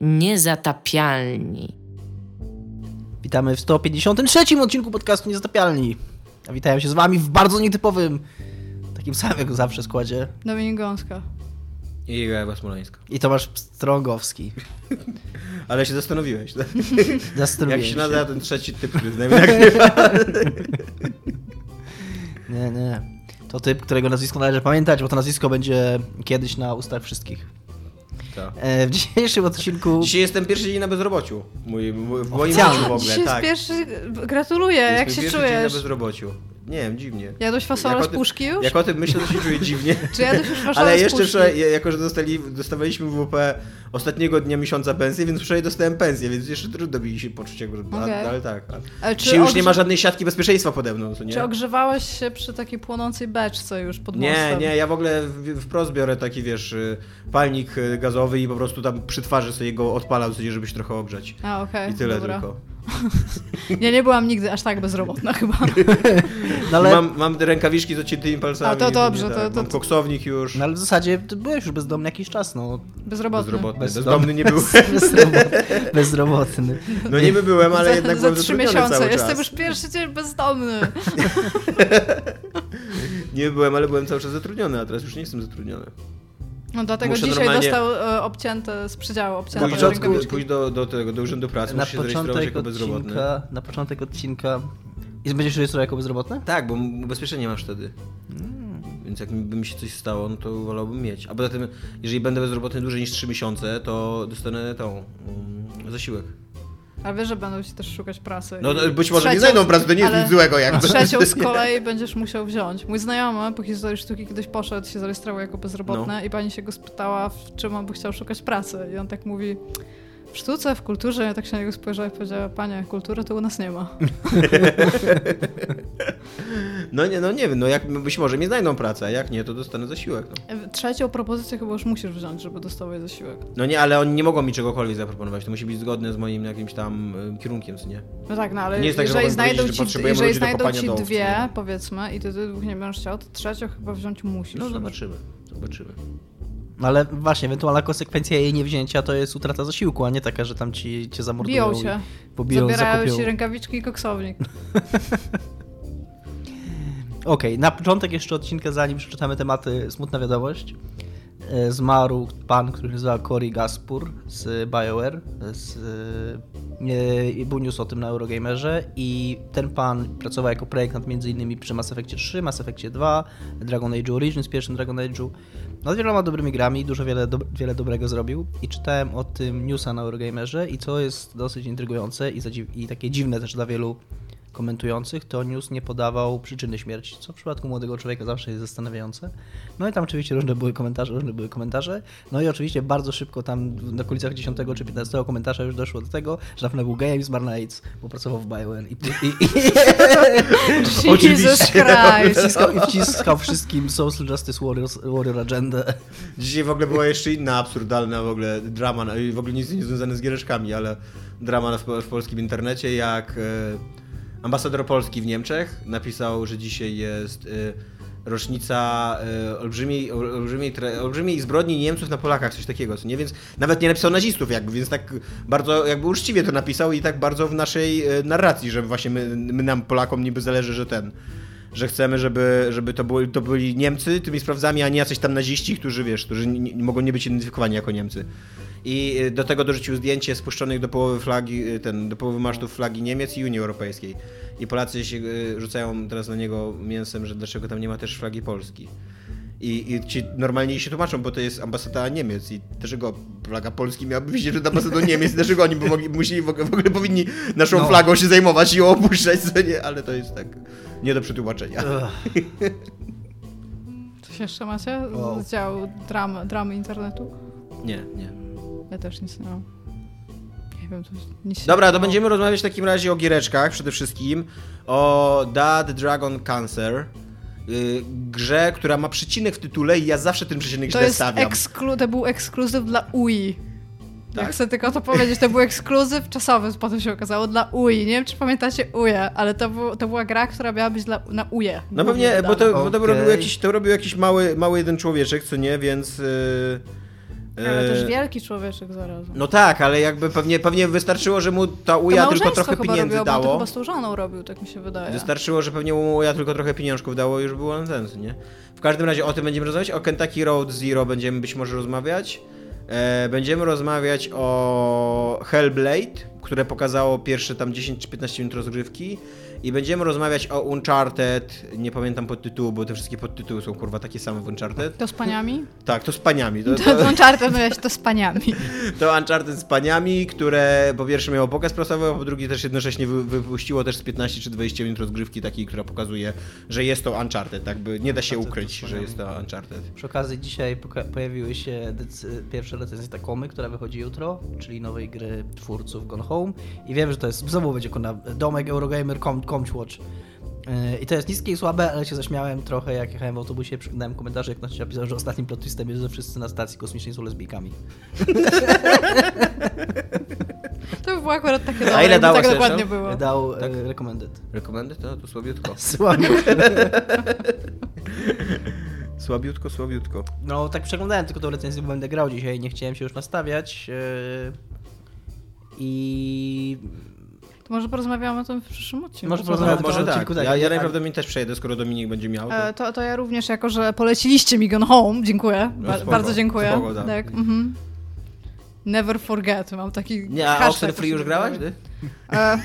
Niezatapialni. Witamy w 153 odcinku podcastu Niezatapialni. A witają się z wami w bardzo nietypowym, takim samym jak zawsze składzie. Dominik Gąska. I Ewa Smoleńska. I Tomasz Strągowski. Ale się zastanowiłeś, tak? Zastanowiłem Jak się nazywa ten trzeci typ, który z nami nagrywa? Nie, nie. To typ, którego nazwisko należy pamiętać, bo to nazwisko będzie kiedyś na ustach wszystkich. To. E, w dzisiejszym odcinku... Dzisiaj jestem pierwszy dzień na bezrobociu. Mój, mój, w moim życiu w ogóle, Dzisiaj tak. jest pierwszy... Gratuluję, Jestem jak się pierwszy dzień na czujesz? bezrobociu. Nie wiem, dziwnie. Jadłeś fasolę z puszki już? Jak o tym myślę, to się czuję dziwnie. Czy jadłeś już fasolę Ale jeszcze wczoraj, jako że dostali, dostawaliśmy w WP ostatniego dnia miesiąca pensję, więc wczoraj dostałem pensję, więc jeszcze trudno mi się poczuć, jakby, Okej. ale tak. Ale czy już nie ma żadnej siatki bezpieczeństwa pode mną, co nie? Czy ogrzewałeś się przy takiej płonącej beczce już pod Nie, mostem? nie, ja w ogóle wprost biorę taki, wiesz, y, palnik y, gazowy i po prostu tam przy twarzy sobie go odpalam, sobie, żeby się trochę ogrzać. A, okej, I tyle dobra. tylko. Nie, nie byłam nigdy aż tak bezrobotna chyba. No ale, Mam, mam rękawiczki z odciętymi palcami. A, to dobrze, nie, to- tak. to- Mam koksownik już. no ale w zasadzie ty byłeś już bezdomny jakiś czas, no. Bezrobotny. Bezrobotny. Bez- Bezdomny nie byłem. Bezrobotny. bezrobotny. No niby byłem, ale za, jednak za byłem trzy zatrudniony miesiące. cały Jestem już pierwszy dzień bezdomny. Nie byłem, ale byłem cały czas zatrudniony, a teraz już nie jestem zatrudniony. No dlatego Muszę dzisiaj normalnie- dostał e, obcięte z przedziału, obcięte początku- do, pójść do, do tego, do urzędu pracy, Na muszę się zarejestrować jako bezrobotny. na początek odcinka... I będziesz rejestrował jako bezrobotny? Tak, bo ubezpieczenie masz wtedy. Hmm. Więc jak mi się coś stało, no to wolałbym mieć. A poza tym, jeżeli będę bezrobotny dłużej niż 3 miesiące, to dostanę tą um, zasiłek. A wiesz, że będą ci też szukać pracy. No być może nie trzecią- znajdą pracy, to nie jest ale nic złego jakby. Trzecią z kolei będziesz musiał wziąć. Mój znajomy po historii sztuki kiedyś poszedł, się zarejestrował jako bezrobotny No. i pani się go spytała, w czym on by chciał szukać pracy. I on tak mówi, w sztuce, w kulturze. Ja tak się na niego spojrzała i powiedziała, panie, kultury to u nas nie ma. No nie, no nie wiem, no jak być może mi znajdą pracę, a jak nie, to dostanę zasiłek. No. Trzecią propozycję chyba już musisz wziąć, żeby dostawać zasiłek. no nie, ale oni nie mogą mi czegokolwiek zaproponować, to musi być zgodne z moim jakimś tam y, kierunkiem, co nie? No tak, no ale Nie jest tak, że jeżeli mogą znajdą że ci, potrzebujemy jeżeli znajdą ci dołów, dwie, powiedzmy, i ty, ty dwóch nie będziesz chciał, to trzecią chyba wziąć musisz. No zobaczymy, zobaczymy. No ale właśnie, ewentualna konsekwencja jej niewzięcia to jest utrata zasiłku, a nie taka, że tam ci cię zamordują. Biją i cię. Pobiją, Zabierają zakopią. ci rękawiczki i koksownik. Okej, na początek jeszcze odcinka, zanim przeczytamy tematy, smutna wiadomość. E, Zmarł pan, który nazywa Cory Gaspur z BioWare. Z, e, był news o tym na Eurogamerze i ten pan pracował jako projektant m.in. przy Mass Effectie 3, Mass Effectie 2, Dragon Age Origins, pierwszym Dragon Age'u. No z wieloma dobrymi grami, dużo wiele, do, wiele dobrego zrobił i czytałem o tym newsa na Eurogamerze i co jest dosyć intrygujące i, i takie dziwne też dla wielu komentujących, to news nie podawał przyczyny śmierci, co w przypadku młodego człowieka zawsze jest zastanawiające. No i tam oczywiście różne były komentarze, różne były komentarze. No i oczywiście bardzo szybko tam na okolicach 10 czy 15 komentarza już doszło do tego, że na pewno był gejem i zmarł na AIDS, bo pracował w BioWare i, i, i, Jesus Oczywiście. Wciskał, i wciskał wszystkim Social Justice Warriors, Warrior agendę. Dzisiaj w ogóle była jeszcze inna absurdalna w ogóle drama, no i w ogóle nic nie związane z giereczkami, ale drama w, w polskim internecie, jak e, ambasador Polski w Niemczech napisał, że dzisiaj jest e, rocznica e, olbrzymiej, ol- olbrzymiej, olbrzymiej zbrodni Niemców na Polakach, coś takiego, co nie? Więc nawet nie napisał nazistów jakby, więc tak bardzo jakby uczciwie to napisał i tak bardzo w naszej e, narracji, że właśnie my, my nam Polakom niby zależy, że ten że chcemy, żeby, żeby to, były, to byli Niemcy tymi sprawdzami, a nie jacyś tam naziści, którzy wiesz, którzy nie, mogą nie być identyfikowani jako Niemcy. I y, do tego dorzucił zdjęcie spuszczonych do połowy flagi, y, ten, do połowy masztów flagi Niemiec i Unii Europejskiej. I Polacy się y, rzucają teraz na niego mięsem, że dlaczego tam nie ma też flagi Polski. I, I ci normalnie się tłumaczą, bo to jest ambasada Niemiec i dlaczego flaga Polski miałaby wisieć przed ambasadą Niemiec, dlaczego oni by mogli, musieli, w ogóle, w ogóle powinni naszą No. flagą się zajmować i ją opuszczać, co nie, ale to jest tak nie do przetłumaczenia. Coś jeszcze macie? Wow. Z działu dramy, dramy internetu? Nie, nie. Ja też nic nie mam. Nie wiem, to nic Dobra, to będziemy rozmawiać w takim razie o giereczkach przede wszystkim. O Dead Dragon Cancer. Yy, grze, która ma przecinek w tytule i ja zawsze ten przecinek To, źle jest stawiam. eksklu- to był ekskluzyw dla UI. Tak? Jak chcę tylko to powiedzieć, to był ekskluzyw czasowy, potem się okazało, dla UI. Nie wiem, czy pamiętacie UE, ale to, był, to była gra, która miała być dla, na UE. No pewnie, bo to, bo to robił jakiś, to robił jakiś mały, mały jeden człowieczek, co nie, więc... Yy, Ale też E, wielki człowieczek zarazem. No tak, ale jakby pewnie, pewnie wystarczyło, że mu ta uja tylko trochę pieniędzy on to dało. chyba z tą żoną robił, tak mi się wydaje. Wystarczyło, że pewnie mu uja tylko trochę pieniążków dało i już było nonsens, nie? W każdym razie o tym będziemy rozmawiać. O Kentucky Road Zero będziemy być może rozmawiać. E, będziemy rozmawiać o Hellblade, które pokazało pierwsze tam 10 czy 15 minut rozgrywki. I będziemy rozmawiać o Uncharted. Nie pamiętam podtytułu, bo te wszystkie podtytuły są kurwa takie same w Uncharted. To z paniami? Tak, to z paniami. To, To, to, Uncharted, no ja się to z paniami. to Uncharted z paniami, które po pierwsze miało pokaz prasowy, a po drugie też jednocześnie wy, wypuściło też z 15 czy 20 minut rozgrywki takiej, która pokazuje, że jest to Uncharted. Tak by nie da się ukryć, że jest to Uncharted. Przy okazji dzisiaj pojawiły się pierwsze recenzje Takomy, która wychodzi jutro, czyli nowej gry twórców Gone Home. I wiem, że to jest, znowu będzie domek Eurogamer Com- Comchwatch. Yy, I to jest niskie i słabe, ale się zaśmiałem trochę, jak jechałem w autobusie, przeglądałem komentarze, jak ktoś napisał, że ostatnim plot twistem jest, że wszyscy na stacji kosmicznej są lesbijkami. To by było akurat takie A dobre, ile jakby dała tak Session? dokładnie było. Dał Tak? tak? recommended. Recommended? To, to słabiutko. Słabiej. Słabiutko, słabiutko. No tak przeglądałem tylko tą recenzję, bo będę grał dzisiaj, nie chciałem się już nastawiać. Yy, I może porozmawiamy o tym w przyszłym odcinku. Może Co porozmawiamy to- może to tak. odcinku, tak. Ja, ja najprawdopodobniej też przejedę, skoro Dominik będzie miał. To... E, To, to ja również, jako że poleciliście mi Gone Home, dziękuję. No, Ba- spoko, bardzo dziękuję. spoko, tak. tak. mhm. Never forget, mam taki Nie, a Oxenfree już grałaś? Ty? E,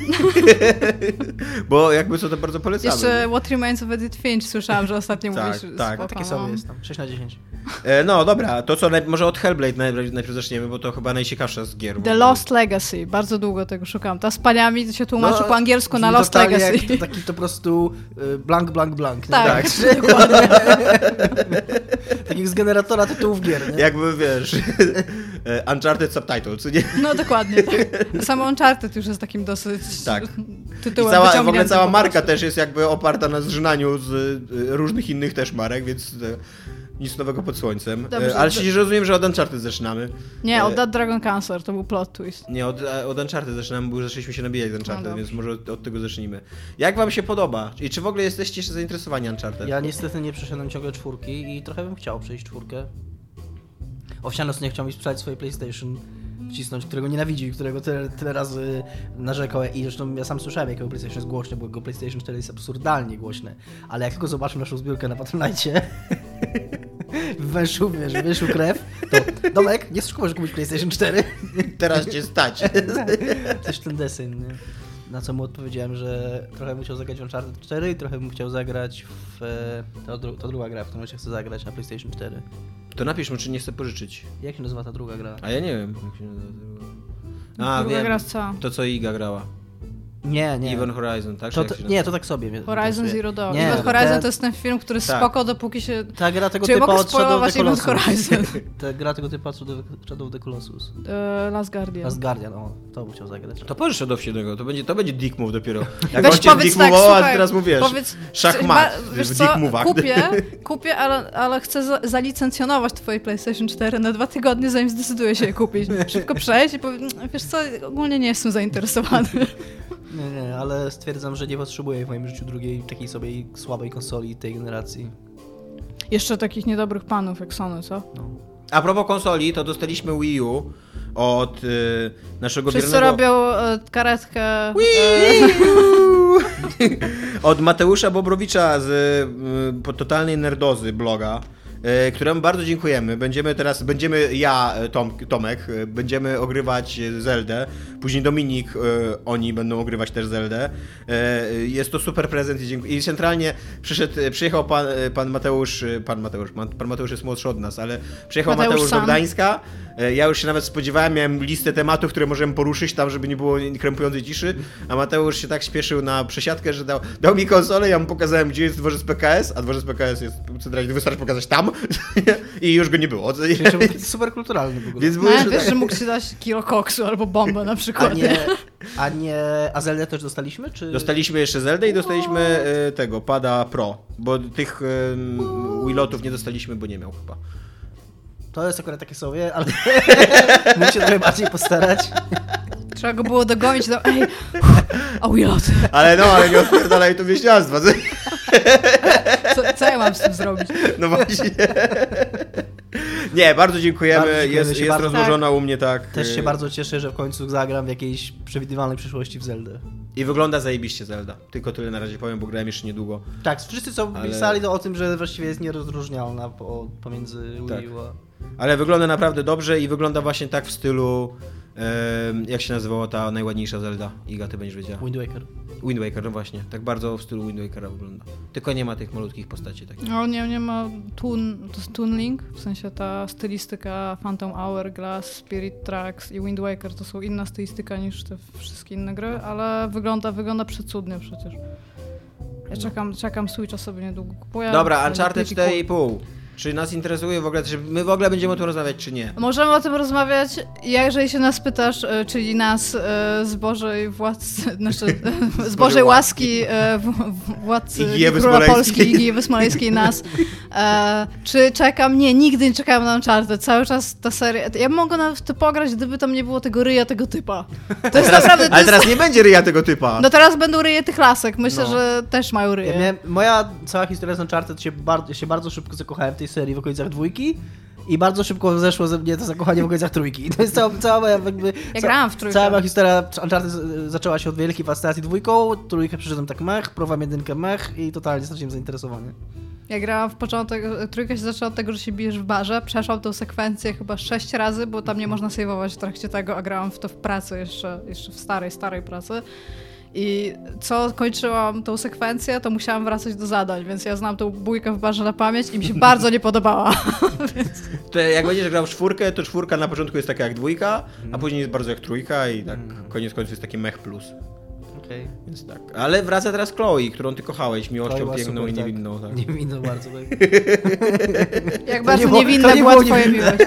Bo jakby co to bardzo polecamy. jeszcze What Remains of Edith Finch słyszałam, że ostatnio Tak, mówisz. tak. spoko, takie no. sobie jest tam, 6 na 10. E, no dobra, to co, naj... może od Hellblade najpierw, najpierw zaczniemy, bo to chyba najciekawsza z gier. The. Lost Legacy, bardzo długo tego szukałam. Ta z paniami się tłumaczy No, po angielsku na Lost Legacy. Jak to, taki to po prostu y, blank, blank, blank. nie? Tak, Tak. dokładnie. Tak jak z generatora tytułów gier, nie? Jakby wiesz, e, Uncharted Subtitles, nie? No dokładnie. Tak. Samo Uncharted już jest takim dosyć Tak. tytułem I cała, w ogóle cała marka też jest jakby oparta na zżynaniu z e, różnych innych też marek, więc e, nic nowego pod słońcem. Dobrze, E, ale to- przecież rozumiem, że od Uncharted zaczynamy. Nie, od That Dragon Cancer, to był plot twist. Nie, od, od Uncharted zaczynamy, bo już zaczęliśmy się nabijać z Uncharted, No więc dobrze. może od, od tego zacznijmy. Jak wam się podoba? I czy w ogóle jesteście jeszcze zainteresowani Uncharted? Ja niestety nie przeszedłem ciągle czwórki i trochę bym chciał przejść czwórkę. Owsianos nie chciał mi sprzedać swojej PlayStation, wcisnąć, którego nienawidzi, którego tyle, tyle razy narzekał i zresztą ja sam słyszałem, jakiego PlayStation jest głośne, bo jego PlayStation 4 jest absurdalnie głośne. Ale jak go zobaczył naszą zbiórkę na Patronite w Węszówie, że wyszł krew, to Domek, nie że kupić PlayStation 4. Teraz cię stać. Też ten deseń, nie? Na co mu odpowiedziałem, że trochę bym chciał zagrać w Uncharted 4 i trochę bym chciał zagrać w... e, To, dru- to druga gra, w którą się chcę zagrać na PlayStation 4. To napisz mu, czy nie chce pożyczyć. Jak się nazywa ta druga gra? A ja nie wiem. Jak się nazywa. A, Druga wiem. gra z co? To co Iga grała. Nie, nie. Even Horizon, tak? To, to, nie, to tak sobie. Horizon. Zero Dawn. Nie, Event Horizon to jest ten film, który Tak. spoko, dopóki się... Ta gra tego Czy mogę od Shadow of the Colossus. Horizon? Ta gra tego typu od Shadow of the Colossus. E, Last Guardian. Last Guardian, o, to bym chciał zagrać. To pożycz od owsiednego, to będzie, to będzie dick move dopiero. Jak Weź on cię powiedz dick tak, move'ował, a teraz mówisz. Powiedz, szachmat wiesz w co, dick move'ach. kupię, kupię ale, ale chcę za, zalicencjonować twoje PlayStation 4 na dwa tygodnie, zanim zdecyduję się je kupić. Szybko przejść i powiem, "Mm, wiesz co, ogólnie nie jestem zainteresowany. Nie, nie, ale stwierdzam, że nie potrzebuję w moim życiu drugiej takiej sobie słabej konsoli tej generacji. Jeszcze takich niedobrych panów jak Sony, co? No. A propos konsoli, to dostaliśmy Wii U od y, naszego Wszyscy wiernego... robią e, karetkę... E, Od Mateusza Bobrowicza z y, Totalnej Nerdozy bloga, y, któremu bardzo dziękujemy. Będziemy teraz, będziemy ja, y, Tom, Tomek, y, będziemy ogrywać Zeldę, później Dominik, oni będą ogrywać też Zeldę. Jest to super prezent i dziękuję. I centralnie przyszedł, przyjechał pan, pan Mateusz, pan Mateusz, pan Mateusz jest młodszy od nas, ale przyjechał Mateusz Mateusz, do sam. Gdańska. Y, Ja już się nawet spodziewałem, miałem listę tematów, które możemy poruszyć tam, żeby nie było krępującej ciszy, a Mateusz się tak śpieszył na przesiadkę, że dał, dał mi konsolę, ja mu pokazałem, gdzie jest dworzec PKS, a dworzec PKS jest centralnie, wystarczy pokazać tam i już go nie było. Jeszcze był taki super kulturalny w ogóle. Więc no, było, ja tak. że mógł ci dać kilo koksu albo bombę na A przykład. nie, a nie, a Zeldę też dostaliśmy, czy? Dostaliśmy jeszcze Zeldę i dostaliśmy e, tego, Pada Pro, bo tych e, Willotów nie dostaliśmy, bo nie miał chyba. To jest akurat takie sobie, ale mógł się trochę bardziej postarać. Trzeba go było dogonić, do... ej, a Willot, Ale no, ale nie odpierdalaj to wieśniactwa. co, co ja mam z tym zrobić? No właśnie. Nie, bardzo dziękujemy. Bardzo dziękujemy jest jest bardzo. rozłożona u mnie tak. Też się bardzo cieszę, że w końcu zagram w jakiejś przewidywalnej przyszłości w Zeldę. I wygląda zajebiście Zelda. Tylko tyle na razie powiem, bo grałem jeszcze niedługo. Tak, wszyscy co Ale- pisali to o tym, że właściwie jest nierozróżnialna po, pomiędzy Tak. Wii U a... Ale wygląda naprawdę dobrze i wygląda właśnie tak w stylu. jak się nazywała ta najładniejsza Zelda? Iga, ty będziesz wiedziała. Wind Waker. Wind Waker, no właśnie. Tak bardzo w stylu Wind Wakera wygląda. Tylko nie ma tych malutkich postaci takich. No nie, nie ma tun, to jest Toon Link, w sensie ta stylistyka Phantom Hourglass, Spirit Tracks i Wind Waker to są inna stylistyka niż te wszystkie inne gry, ale wygląda, wygląda przecudnie przecież. Ja czekam, czekam Switcha sobie niedługo kupuję. Dobra, Uncharted pliki kup- 4,5. Czy nas interesuje w ogóle, czy my w ogóle będziemy o tym rozmawiać, czy nie? Możemy o tym rozmawiać, ja, jeżeli się nas pytasz, e, czyli nas e, z Bożej władcy, znaczy z Bożej łaski e, władcy Ewy Króla Smoleńskiej. Polski, Igi Ewy Smoleńskiej nas. Czy czekam? Nie, nigdy nie czekałem na Uncharted. Cały czas ta seria... Ja mogę nawet w to pograć, gdyby tam nie było tego ryja tego typa. To jest naprawdę... To Ale jest, teraz nie będzie ryja tego typa. no teraz będą ryje tych lasek. Myślę, No. że też mają ryje. Ja miałem, moja cała historia z Uncharted się bardzo, się bardzo szybko zakochałem w tej serii w okolicach dwójki i bardzo szybko zeszło ze mnie to zakochanie w okolicach trójki. I to jest cała, cała moja jakby... Ja grałam w trójkę. Cała moja historia Uncharted zaczęła się od wielkiej fascynacji dwójką, trójkę przyszedłem tak mech, próbowałem jedynkę mech i totalnie straciłem zainteresowanie. Ja grałam w początek, trójka się zaczęła od tego, że się bijesz w barze. Przeszłam tą sekwencję chyba sześć razy, bo tam nie można sejwować w trakcie tego, a grałam w to w pracy jeszcze, jeszcze w starej, starej pracy. I co kończyłam tą sekwencję, to musiałam wracać do zadań, więc ja znam tą bójkę w barze na pamięć i mi się bardzo nie podobała. To jak będziesz grał w czwórkę, to czwórka na początku jest taka jak dwójka, a później jest bardzo jak trójka i tak koniec końców jest taki mech plus. Okej. Więc tak. Ale wraca teraz Chloe, którą ty kochałeś, miłością Była piękną super, i tak. niewinną. Tak. Niewinną bardzo, tak. Jak To bardzo nie było- niewinna nie była było twoja miłość.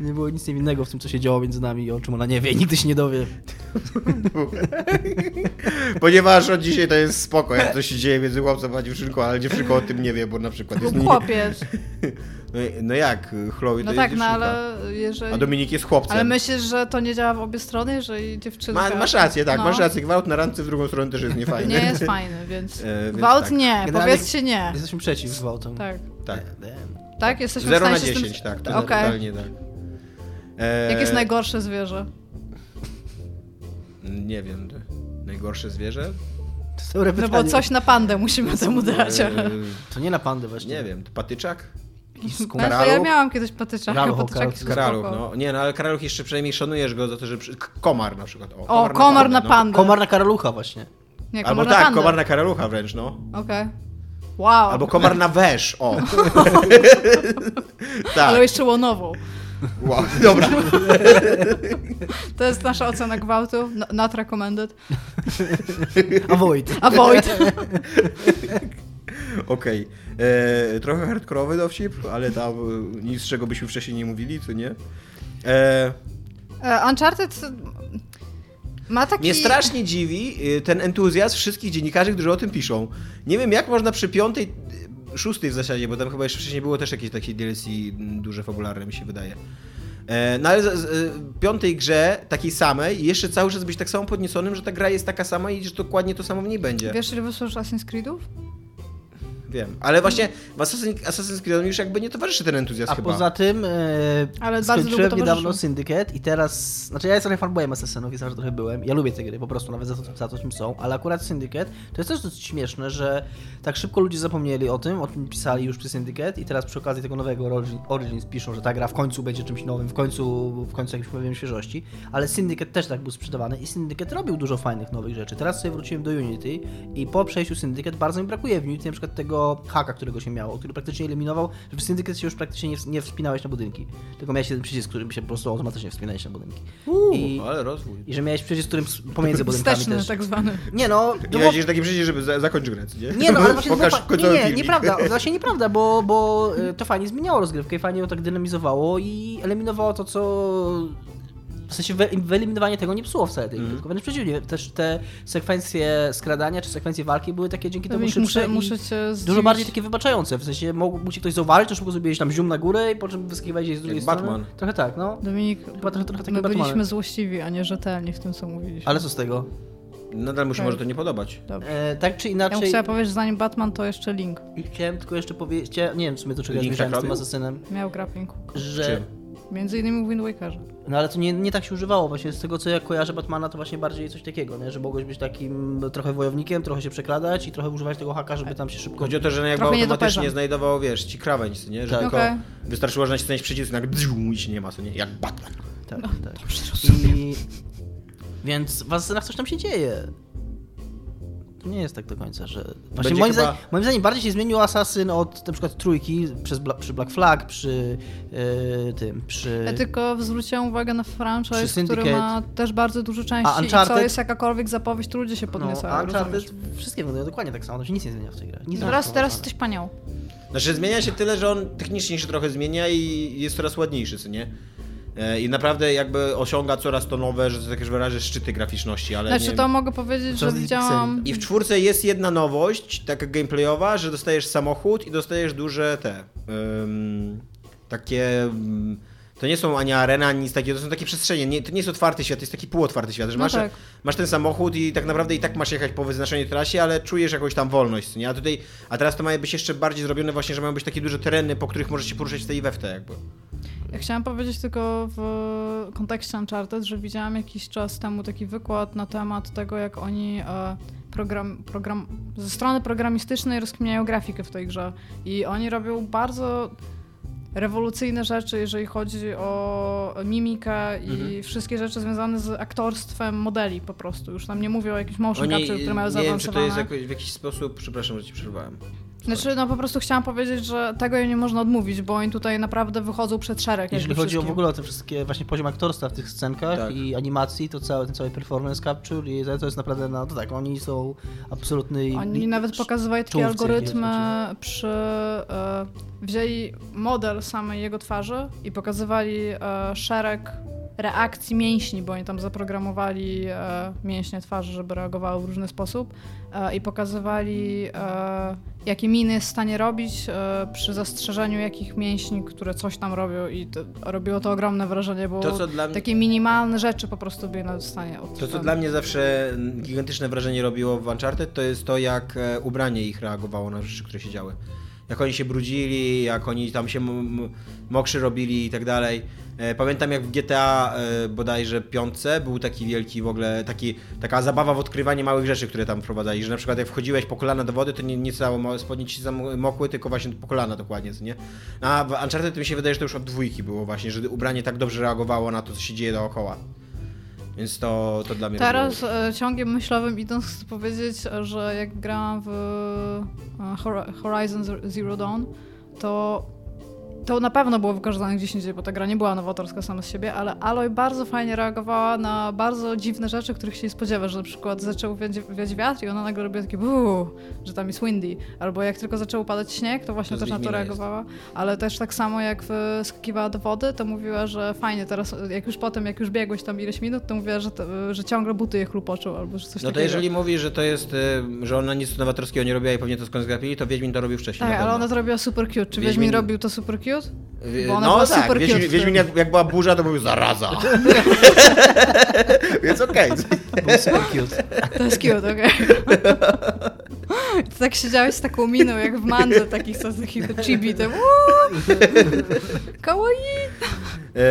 Nie było nic niewinnego w tym, co się działo między nami i o czym ona nie wie i nigdy się nie dowie. Ponieważ od dzisiaj to jest spoko, jak coś się dzieje między chłopcem a dziewczynką, ale dziewczynka o tym nie wie, bo na przykład jest... Chłopiec. No, no jak, Chloe to No jest tak, no dziewczynka. ale jeżeli... A Dominik jest chłopcem. Ale myślisz, że to nie działa w obie strony, jeżeli dziewczynka... Ma, masz rację, tak, No. masz rację. Gwałt na randce w drugą stronę też jest niefajny. Nie jest fajny, więc... E, więc Gwałt tak. nie, Generalnie- powiedzcie nie. Jesteśmy przeciw gwałtom. Tak. Tak. Tak? Jesteśmy 0 w na stanie się z tym- 10, tak. To Okej. totalnie tak. E, Jakie jest najgorsze zwierzę? Nie wiem. Najgorsze zwierzę? To jest dobre No pytanie. bo coś na pandę musimy temu dać. E, To nie na pandę właśnie. nie wiem, patyczak? Jakiś skunk. ja miałam kiedyś patyczaka, Karaluch, patyczaki są Karaluch, spoko. no. Nie, no ale karaluch jeszcze przynajmniej szanujesz go za to, że... przy- k- Komar na przykład. O, O, komar na no. pandę. Komar na karalucha właśnie. Nie, Albo komar na tak, pandę. komar na karalucha wręcz, no. Okej. Wow. Albo komar na wesz, o. tak, Ale jeszcze łonową. Wow, dobra. To jest nasza ocena gwałtu. No- Not recommended. Avoid. Avoid. Okej. E, Trochę hardkorowy dowcip, ale tam e, nic z czego byśmy wcześniej nie mówili, co nie? E, E, Uncharted ma taki... Mnie strasznie dziwi y, ten entuzjazm wszystkich dziennikarzy, którzy o tym piszą. Nie wiem, jak można przy piątej, y, szóstej w zasadzie, bo tam chyba jeszcze wcześniej było też jakieś takie DLC duże, fabularne, mi się wydaje. E, No ale z, y, piątej grze, takiej samej, jeszcze cały czas być tak samo podnieconym, że ta gra jest taka sama i że dokładnie to samo w niej będzie. Wiesz, ile wysłał Assassin's Creedów? Wiem. Ale właśnie w Assassin, Assassin's Creed już jakby nie towarzyszy ten entuzjazm A chyba. poza tym e, Ale bardzo skończyłem długo niedawno. Syndicate i teraz, znaczy ja trochę fanboyem Assassinów i zawsze trochę byłem. Ja lubię te gry po prostu, nawet za to, za to czym są, ale akurat Syndicate to jest też dosyć śmieszne, że tak szybko ludzie zapomnieli o tym, o tym pisali już przy Syndicate i teraz przy okazji tego nowego Origin- Origins piszą, że ta gra w końcu będzie czymś nowym, w końcu, w końcu jakimś powiem świeżości, ale Syndicate też tak był sprzedawany i Syndicate robił dużo fajnych nowych rzeczy. Teraz sobie wróciłem do Unity i po przejściu Syndicate bardzo mi brakuje w Unity na przykład tego haka, którego się miało, który praktycznie eliminował, że w Syndicate się już praktycznie nie, nie wspinałeś na budynki, tylko miałeś jeden przycisk, którym się po prostu automatycznie wspinałeś na budynki. Uuu, I, ale rozwój. I że miałeś przycisk, którym pomiędzy budynkami Wsteczny też. tak zwany. Nie no, Nie to było- będzie taki przycisk, żeby za, zakończyć grę, nie? nie no, ale właśnie Pokaż nie, nie, filmik. nieprawda, właśnie nieprawda, bo, bo y, to fajnie zmieniało rozgrywkę i fajnie ją tak dynamizowało i eliminowało to, co... W sensie wy- wyeliminowanie tego nie psuło wcale tej gry, Mhm. tylko wręcz przeciwnie. Też te sekwencje skradania czy sekwencje walki były takie dzięki temu szybsze muszę, i muszę dużo bardziej takie wybaczające. W sensie mógł, mógł ci ktoś zauważyć, to szybko zrobiłeś tam zium na górę i po czym wyskakiwałeś z drugiej Jak strony. Batman. Trochę tak, no. Dominik, Chyba trochę, trochę takie my Batmany. byliśmy złośliwi, a nie rzetelni w tym, co mówiliśmy. Ale co z tego? Nadal mu się Tak. może to nie podobać. E, tak czy Ja inaczej... bym chciała powiedzieć, że zanim Batman, to jeszcze Link I Chciałem tylko jeszcze powiedzieć, nie wiem w sumie do czego ja Link zmierzałem z tym asesynem, miał grappling że... Czym? Między innymi w Wind Wakerze. No ale to nie, nie tak się używało, właśnie z tego co ja kojarzę Batmana to właśnie bardziej coś takiego, nie? że mogłeś być takim trochę wojownikiem, trochę się przekradać i trochę używać tego haka, żeby tam się szybko... Chodzi o to, że jakby automatycznie znajdował, wiesz, ci krawędź, nie? Że Tak. tylko Okej. wystarczyło, że nacisnąć przycisk i nagle bziu, i się nie ma, co nie? Jak Batman. Tak, No, tak. I... Więc w asesynach coś tam się dzieje. To nie jest tak do końca, że... Właśnie moim, chyba- zdaniem, moim zdaniem bardziej się zmienił Assassin od na przykład trójki przez Bla, przy Black Flag, przy yy, tym, przy... Ja tylko zwróciłem uwagę na franchise, który ma też bardzo dużo części A i Uncharted? co jest jakakolwiek zapowiedź, to ludzie się no, podniecają, a Uncharted, rozumiesz? wszystkie wyglądają dokładnie tak samo, to się nic nie zmienia w tej grze. Nic Teraz, teraz jesteś panią. Znaczy zmienia się tyle, że on technicznie się trochę zmienia i jest coraz ładniejszy, co nie? E, I naprawdę jakby osiąga coraz to nowe, że tak już wyrażę, szczyty graficzności, ale Znaczy nie... to mogę powiedzieć, że widziałam... I w czwórce jest jedna nowość, taka gameplayowa, że dostajesz samochód i dostajesz duże te. ym, takie. ym, to nie są ani arena, ani nic takiego, to są takie przestrzenie. Nie, to nie jest otwarty świat, to jest taki półotwarty świat, że No masz, tak. masz ten samochód i tak naprawdę i tak masz jechać po wyznaczonej trasie, ale czujesz jakąś tam wolność, nie? A tutaj, a teraz to ma być jeszcze bardziej zrobione właśnie, że mają być takie duże tereny, po których możesz się poruszać w tej i we w te jakby. Ja chciałam powiedzieć tylko w kontekście Uncharted, że widziałam jakiś czas temu taki wykład na temat tego, jak oni e, program, program, ze strony programistycznej rozkminiają grafikę w tej grze. I oni robią bardzo rewolucyjne rzeczy, jeżeli chodzi o mimikę i Mhm. wszystkie rzeczy związane z aktorstwem modeli po prostu. Już tam nie mówię o jakichś motion Oni, capture, które mają nie wiem, czy to zaawansowane. jest jakoś, w jakiś sposób, przepraszam, że ci przerwałem. Znaczy, no po prostu chciałam powiedzieć, że tego im nie można odmówić, bo oni tutaj naprawdę wychodzą przed szereg. Jeżeli jakby chodzi o w wszystkim. ogóle o te wszystkie właśnie poziom aktorstwa w tych scenkach Tak. i animacji, to cały ten cały performance capture i to jest naprawdę, no to tak, oni są absolutny... Oni nawet pokazywali takie algorytmy jeśli przy... E, wzięli model samej jego twarzy i pokazywali e, szereg reakcji mięśni, bo oni tam zaprogramowali e, mięśnie twarzy, żeby reagowały w różny sposób e, i pokazywali e, jakie miny jest w stanie robić e, przy zastrzeżeniu jakich mięśni, które coś tam robią i to, robiło to ogromne wrażenie, bo To, takie minimalne rzeczy po prostu były w stanie To, co dla mnie zawsze gigantyczne wrażenie robiło w Uncharted, to jest to, jak e, ubranie ich reagowało na rzeczy, które się działy. Jak oni się brudzili, jak oni tam się mokrzy robili i tak dalej. E, Pamiętam jak w GTA e, bodajże piątce był taki wielki w ogóle, taki, taka zabawa w odkrywanie małych rzeczy, które tam wprowadzali, że na przykład jak wchodziłeś po kolana do wody, to nie, nie całe spodnie ci zamokły, tylko właśnie po kolana dokładnie, nie? A w Uncharted mi się wydaje, że to już od dwójki było właśnie, że ubranie tak dobrze reagowało na to, co się dzieje dookoła. Więc to, to dla mnie Teraz było... e, ciągiem myślowym idąc chcę powiedzieć, że jak grałam w Hor- Horizon Zero Dawn, to to na pewno było wykorzystane gdzieś indziej, bo ta gra nie była nowatorska sama z siebie, ale Aloy bardzo fajnie reagowała na bardzo dziwne rzeczy, których się nie spodziewasz, że na przykład zaczął wiać, wiać wiatr i ona nagle robiła takie buu, że tam jest windy, albo jak tylko zaczął padać śnieg, to właśnie To też na to Wiedźmina jest. reagowała, ale też tak samo jak skakiwała do wody, to mówiła, że fajnie teraz, jak już potem, jak już biegłeś tam ileś minut, to mówiła, że, to, że ciągle buty je chlupoczą, albo że coś No to takiego. jeżeli mówi, że to jest, y, że ona nic nowatorskiego nie robiła i pewnie to skąd zgapili, to Wiedźmin to robił wcześniej. Tak, ale ona to robiła super cute. Czy Wiedźmin- Wiedźmin robił to super cute? Wi- bo ona no była tak, super Wiedźmin, cute Wiedźmin jak, jak była burza, to mówił zaraza. Więc okej. Był super cute. To jest cute, okej. Ty tak siedziałeś z taką miną, jak w mandze takich z takich chibi, tam kawaii. Eee,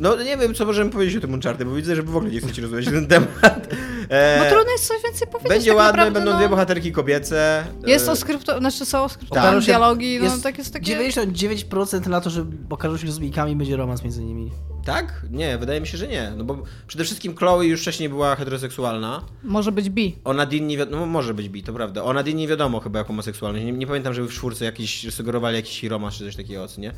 no nie wiem, co możemy powiedzieć o tym Uncharted, bo widzę, że w ogóle nie chcecie rozmawiać na ten temat. Eee, No trudno jest coś więcej powiedzieć. Będzie tak ładne, naprawdę, będą no. dwie bohaterki kobiece. Jest Eee, oskrypto, znaczy są Tak. oskryptowane się- dialogi, no jest tak jest takie... 99% na to, że okażą się lesbijkami będzie romans między nimi. Tak? Nie, wydaje mi się, że nie. No bo przede wszystkim Chloe już wcześniej była heteroseksualna. Może być bi. O Nadine nie wiadomo, no może być bi, to prawda. O Nadine nie wiadomo chyba jak homoseksualność. Nie, nie pamiętam, żeby w czwórce jakiś sugerowali jakiś romans czy coś takiego, co nie?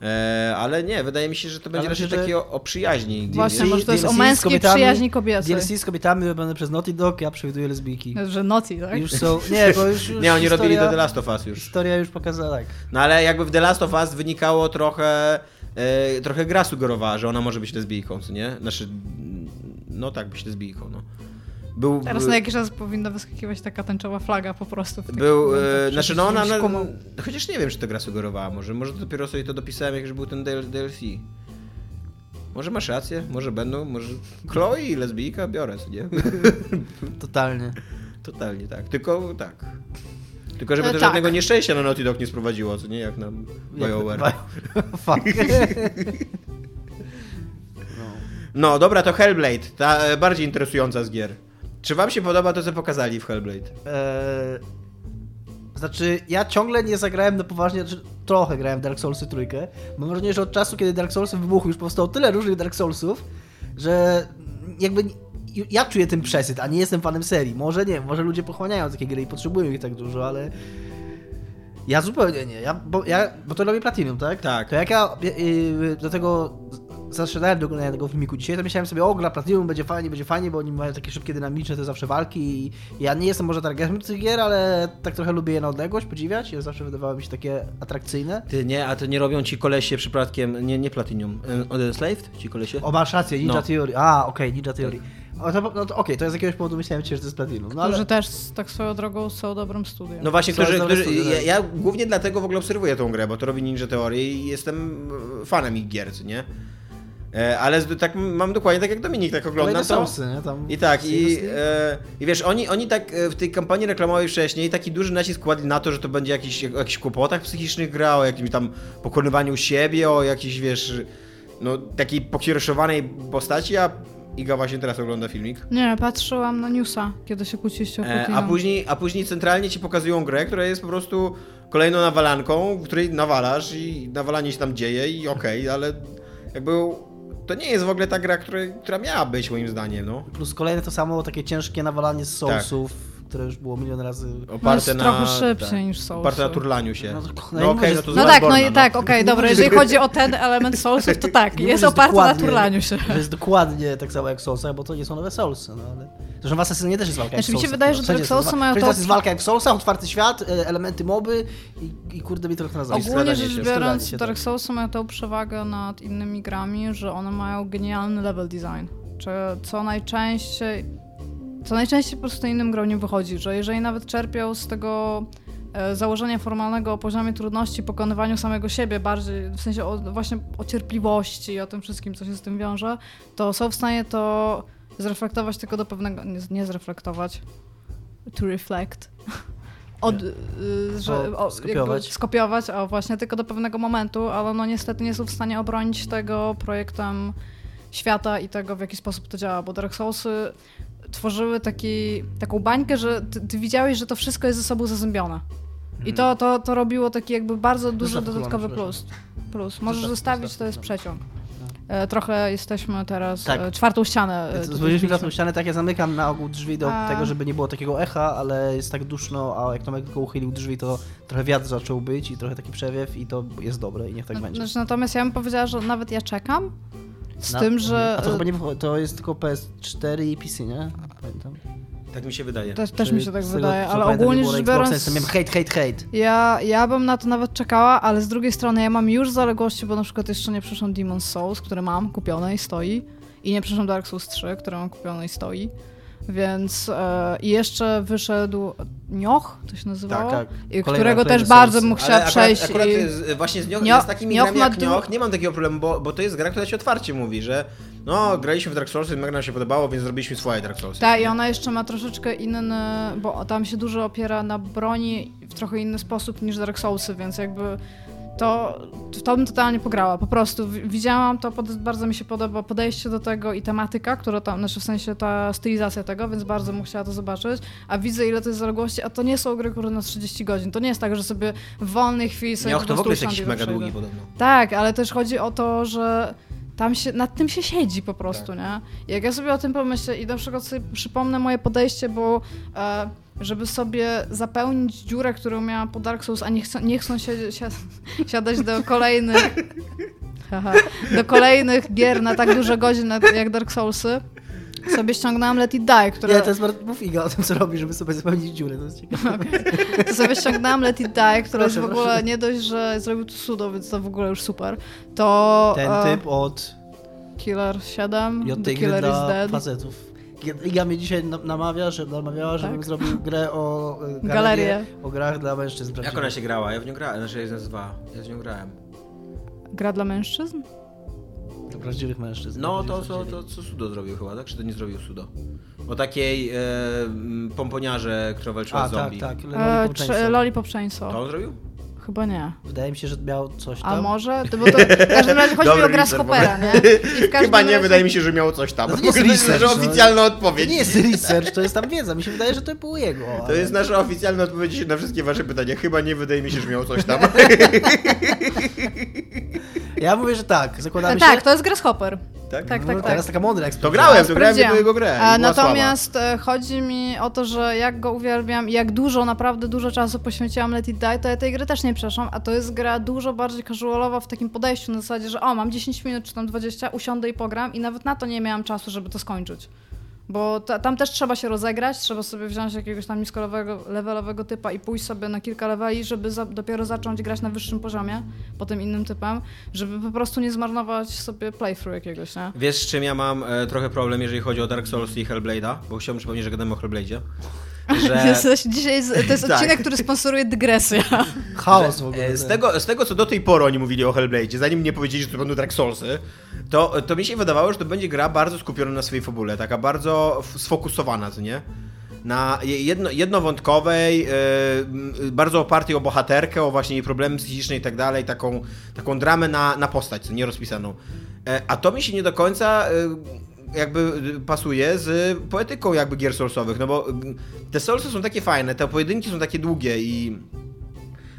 Eee, ale nie, wydaje mi się, że to będzie raczej że- taki o, o przyjaźni. Właśnie, DLC może to jest o z męskiej kobietami- przyjaźni kobiecej. DLC z kobietami robione przez Naughty Dog, ja przewiduję lesbijki. Że noci, tak? Już są, nie, bo już, już Nie, oni historia, robili to The Last of Us już. Historia już pokazała, tak. No ale jakby w The Last of Us wynikało trochę, e, trochę gra sugerowała, że ona może być lesbijką, co nie? Znaczy, no tak, być lesbijką, no. Był, Teraz na jakiś czas powinna wyskakiwać taka tęczowa flaga po prostu. Był momentach, e, żeby znaczy no ona, no, kumał. chociaż nie wiem, czy to gra sugerowała, może, może dopiero sobie to dopisałem, jak już był ten DL- DLC. Może masz rację, może będą, może Chloe i lesbijka biorę, co nie? Totalnie. Totalnie tak. Tylko tak. Tylko żeby E, to tak. żadnego nieszczęścia na Naughty Dog nie sprowadziło, co nie? Jak nam BioWare. Fuck. No dobra, to Hellblade, ta e, bardziej interesująca z gier. Czy wam się podoba to, co pokazali w Hellblade? Eee, znaczy, ja ciągle nie zagrałem na poważnie, znaczy, trochę grałem w Dark Soulsy trójkę. Mam wrażenie, że od czasu, kiedy Dark Soulsy wybuchły, już powstało tyle różnych Dark Soulsów, że jakby ja czuję ten przesyt, a nie jestem fanem serii. Może nie, może ludzie pochłaniają takie gry i potrzebują ich tak dużo, ale ja zupełnie nie. Ja, bo, ja, bo to robię Platinum, tak? Tak. To jak ja yy, do tego zaszedłem do oglądania tego filmiku dzisiaj, to myślałem sobie, o gra Platinum, będzie fajnie, będzie fajnie, bo oni mają takie szybkie, dynamiczne te zawsze walki i ja nie jestem może targetem tych gier, ale tak trochę lubię je na odległość podziwiać i zawsze wydawały mi się takie atrakcyjne. Ty nie, a to nie robią ci kolesie przypadkiem, nie, nie Platinum, e, Enslaved? Ci kolesie? O, masz rację, Ninja No. Theory. A, okej, Ninja Theory. O, to, no to, okej, to z jakiegoś powodu myślałem ci, że to jest Platinum. No, ale... Którzy też tak swoją drogą są dobrym studiem. No właśnie, którzy, którzy, studia, ja, tak. ja głównie dlatego w ogóle obserwuję tą grę, bo to robi Ninja Theory i jestem e, fanem ich gier, nie? E, Ale tak mam dokładnie tak jak Dominik, tak oglądam Kolejne to. Nie? Tam I tak, i, e, i wiesz, oni, oni tak e, w tej kampanii reklamowej wcześniej taki duży nacisk kładli na to, że to będzie jakiś, o jakichś kłopotach psychicznych gra, o jakimś tam pokonywaniu siebie, o jakiejś, wiesz, no takiej pokiereszowanej postaci, a Iga właśnie teraz ogląda filmik. Nie, patrzyłam na newsa, kiedy się kłóciliście o E, a, później, a później centralnie ci pokazują grę, która jest po prostu kolejną nawalanką, w której nawalasz i nawalanie się tam dzieje i okej, ale jakby to nie jest w ogóle ta gra, której, która miała być moim zdaniem, no. Plus kolejne to samo, takie ciężkie nawalanie z Soulsów, które już było milion razy... no Oparte jest na, trochę szybciej tak, niż Soulsy. Oparte na turlaniu się. No No, to- no no okej, nie no to No tak, no i tak, okej, dobra, jeżeli chodzi o ten element Soulsów, to tak, Nie jest oparty na turlaniu się. Że jest dokładnie tak samo jak w Soulsach, bo to nie są nowe Soulsy, no ale... Zresztą w Assassinie też jest walka Znaczy, jak mi się wydaje, że Dark wszędzie Soulsy są- mają wszędzie to- teraz jest walka jak w Soulsach, otwarty świat, e, elementy moby i, i kurde mi to trochę na Ogólnie rzecz biorąc, Dark tak. Soulsy mają tą przewagę nad innymi grami, że one mają genialny level design. Czy co najczęściej, co najczęściej po prostu innym grom nie wychodzi, że jeżeli nawet czerpią z tego e, założenia formalnego o poziomie trudności, pokonywaniu samego siebie, bardziej w sensie o, właśnie o cierpliwości i o tym wszystkim, co się z tym wiąże, to są w stanie to zreflektować tylko do pewnego, nie, nie zreflektować, to reflect. Od, y, że, O, skopiować. Jakby skopiować, a właśnie tylko do pewnego momentu, ale no niestety nie są w stanie obronić tego projektem świata i tego, w jaki sposób to działa, bo Dark Soulsy tworzyły taki, taką bańkę, że ty, ty widziałeś, że to wszystko jest ze sobą zazębione. I to, to, to robiło taki jakby bardzo duży dodatkowy plus. plus. Możesz zostawić, to jest przeciąg. E, trochę jesteśmy teraz Tak. e, czwartą ścianę. e, tutaj Zbliżyliśmy na tą zbiliśmy. ścianę, tak ja zamykam na ogół drzwi do A. tego, żeby nie było takiego echa, ale jest tak duszno, a jak Tomek tylko uchylił drzwi, to trochę wiatr zaczął być i trochę taki przewiew i to jest dobre i niech tak No, będzie. Znaczy, natomiast ja bym powiedziała, że nawet ja czekam z Na- tym, że... A to chyba nie to jest tylko PS4 i PC, nie? Pamiętam. Tak mi się wydaje. Też, też mi się tak tego, wydaje, co ale ogólnie rzecz Xboxa, biorąc, Jestem, miałem hate, hate, hate. ja, ja bym na to nawet czekała, ale z drugiej strony ja mam już zaległości, bo na przykład jeszcze nie przeszłam Demon's Souls, które mam kupione i stoi, i nie przeszłam Dark Souls 3, które mam kupione i stoi, więc e, i jeszcze wyszedł Nioch, to się nazywało, Tak, tak. Którego też bardzo bym chciała Ale przejść. Akurat, akurat i... z, właśnie z, nioch, Nioch- z takimi Nioch grami jak Nioch nie mam takiego problemu, bo, bo to jest gra, która ci otwarcie mówi, że no, graliśmy w Dark Soulsy, mega nam się podobało, więc zrobiliśmy swoje Dark Soulsy. Tak, i ona jeszcze ma troszeczkę inny, bo tam się dużo opiera na broni w trochę inny sposób niż Dark Soulsy, więc jakby to, w to bym totalnie pograła. Po prostu wi- widziałam to, bardzo mi się podoba podejście do tego i tematyka, która tam, znaczy w sensie ta stylizacja tego, więc bardzo bym chciała to zobaczyć. A widzę ile to jest zaległości, a to nie są gry kurde na 30 godzin. To nie jest tak, że sobie w wolnej chwili sobie po to w ogóle jest jakiś mega długi podobno. Tak, ale też chodzi o to, że tam się, nad tym się siedzi po prostu, Tak. nie? Jak ja sobie o tym pomyślę i na przykład sobie przypomnę moje podejście, bo e, żeby sobie zapełnić dziurę, którą miałam po Dark Souls, a nie chcą, nie chcą się, si siadać do kolejnych do kolejnych gier na tak dużo godzin jak- jak Dark Soulsy, sobie ściągnęłam Let It Die, które... Nie, to jest bardzo... Mów Iga o tym, co robi, żeby sobie zapełnić dziurę, to jest ciekawe. To sobie ściągnęłam Let It Die, które jest Proszę, w ogóle proszę. nie dość, że zrobił to sudo, więc to w ogóle już super. To Ten e, typ od, Killer 7, i od The tej gry Killer is dla Dead. facetów. Iga mnie dzisiaj na- namawia, że, namawiała, żebym Tak. zrobił grę o e, galerię, Galerię. o grach dla mężczyzn. Jak ona się grała? Ja w nią grałem, znaczy jest nazywa. Ja z nią grałem. Gra dla mężczyzn? Prawdziwych mężczyzn. No to mężczyzn. to co Sudo zrobił chyba, tak? Czy to nie zrobił Sudo? O takiej e, pomponiarze, która walczyła A, z tak, zombie. tak. E, czy, Chainsaw. Lollipop Chainsaw. To on zrobił? Chyba nie. Wydaje mi się, że miał coś tam. A może? To, bo to w każdym razie chodzi mi o Grasshoppera, nie? Chyba nie, razie- wydaje mi się, że miało coś tam. No to nie jest research, nasza no. oficjalna To odpowiedź. nie jest research, to jest tam wiedza. Mi się wydaje, że to było jego. To ale- jest nasza oficjalna odpowiedź na wszystkie wasze pytania. Chyba nie wydaje mi się, że miało coś tam. Ja mówię, że tak. Zakładamy E, się... Tak, to jest Grasshopper. Tak? Tak, No, tak, tak. Teraz taka mądra To eksperymencja. grałem, to grałem w jego grę. była Natomiast e, chodzi mi o to, że jak go uwielbiam i jak dużo, naprawdę dużo czasu poświęciłam Let It Die, to ja tej gry też nie przeszłam, a to jest gra dużo bardziej casualowa w takim podejściu na zasadzie, że o, mam 10 minut czy tam 20, usiądę i pogram i nawet na to nie miałam czasu, żeby to skończyć. Bo ta, tam też trzeba się rozegrać, trzeba sobie wziąć jakiegoś tam niskolewego, levelowego typa i pójść sobie na kilka leveli, żeby za, dopiero zacząć grać na wyższym poziomie, potem innym typem, żeby po prostu nie zmarnować sobie playthrough jakiegoś, nie? Wiesz, z czym ja mam e, trochę problem, jeżeli chodzi o Dark Souls i Hellblade'a? Bo chciałbym przypomnieć, że gadamy o Hellblade'zie. Że... Dzisiaj jest, to jest Tak. odcinek, który sponsoruje dygresja. Chaos w ogóle. E, Z tego, z tego, co do tej pory oni mówili o Hellblade'zie, zanim mnie powiedzieli, że to będą Dark Soulsy, to, to mi się wydawało, że to będzie gra bardzo skupiona na swojej fabule, taka bardzo sfokusowana, co nie? Na je- jedno, jednowątkowej, m, bardzo opartej o bohaterkę, o właśnie jej problemy psychiczne i tak dalej, taką, taką dramę na, na postać, co nie rozpisaną. E, a to mi się nie do końca e, jakby y, pasuje z poetyką jakby gier Soulsowych, no bo y, te Soulsy są takie fajne, te pojedynki są takie długie i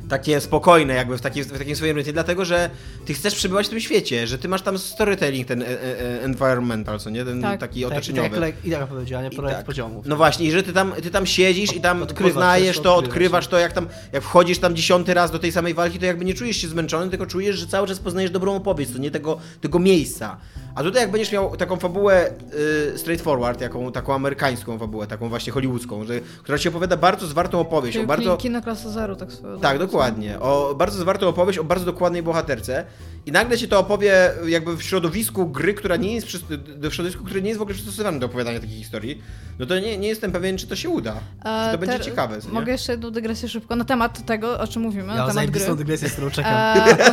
takie spokojne jakby w, takiej, w takim swoim rytmie, dlatego że ty chcesz przebywać w tym świecie, że ty masz tam storytelling ten e, e, environmental, co nie? Ten Tak. taki Tak, otoczeniowy. tak, jak- I tak powiedziała, nie projekt tak. poziomów. No właśnie, i że ty tam, ty tam siedzisz i tam poznajesz to, odkrywasz, to, jak tam, jak wchodzisz tam dziesiąty raz do tej samej walki, to jakby nie czujesz się zmęczony, tylko czujesz, że cały czas poznajesz dobrą opowieść, to nie tego, tego miejsca. A tutaj jak będziesz miał taką fabułę y, straightforward, jaką, taką amerykańską fabułę, taką właśnie hollywoodzką, że, która ci opowiada bardzo zwartą opowieść, o Czyli bardzo... Kino klasa zero, tak swoją Tak, dokładnie. O bardzo zwartą opowieść o bardzo dokładnej bohaterce. I nagle ci to opowie jakby w środowisku gry, która nie jest przy, w środowisku, które nie jest w ogóle przystosowane do opowiadania takich historii. No to nie, nie jestem pewien, czy to się uda. czy to będzie ter- ciekawe. co? E, Mogę jeszcze jedną dygresję szybko na temat tego, o czym mówimy, Ja na temat gry. zajebistą dygresję, z którą czekam. E,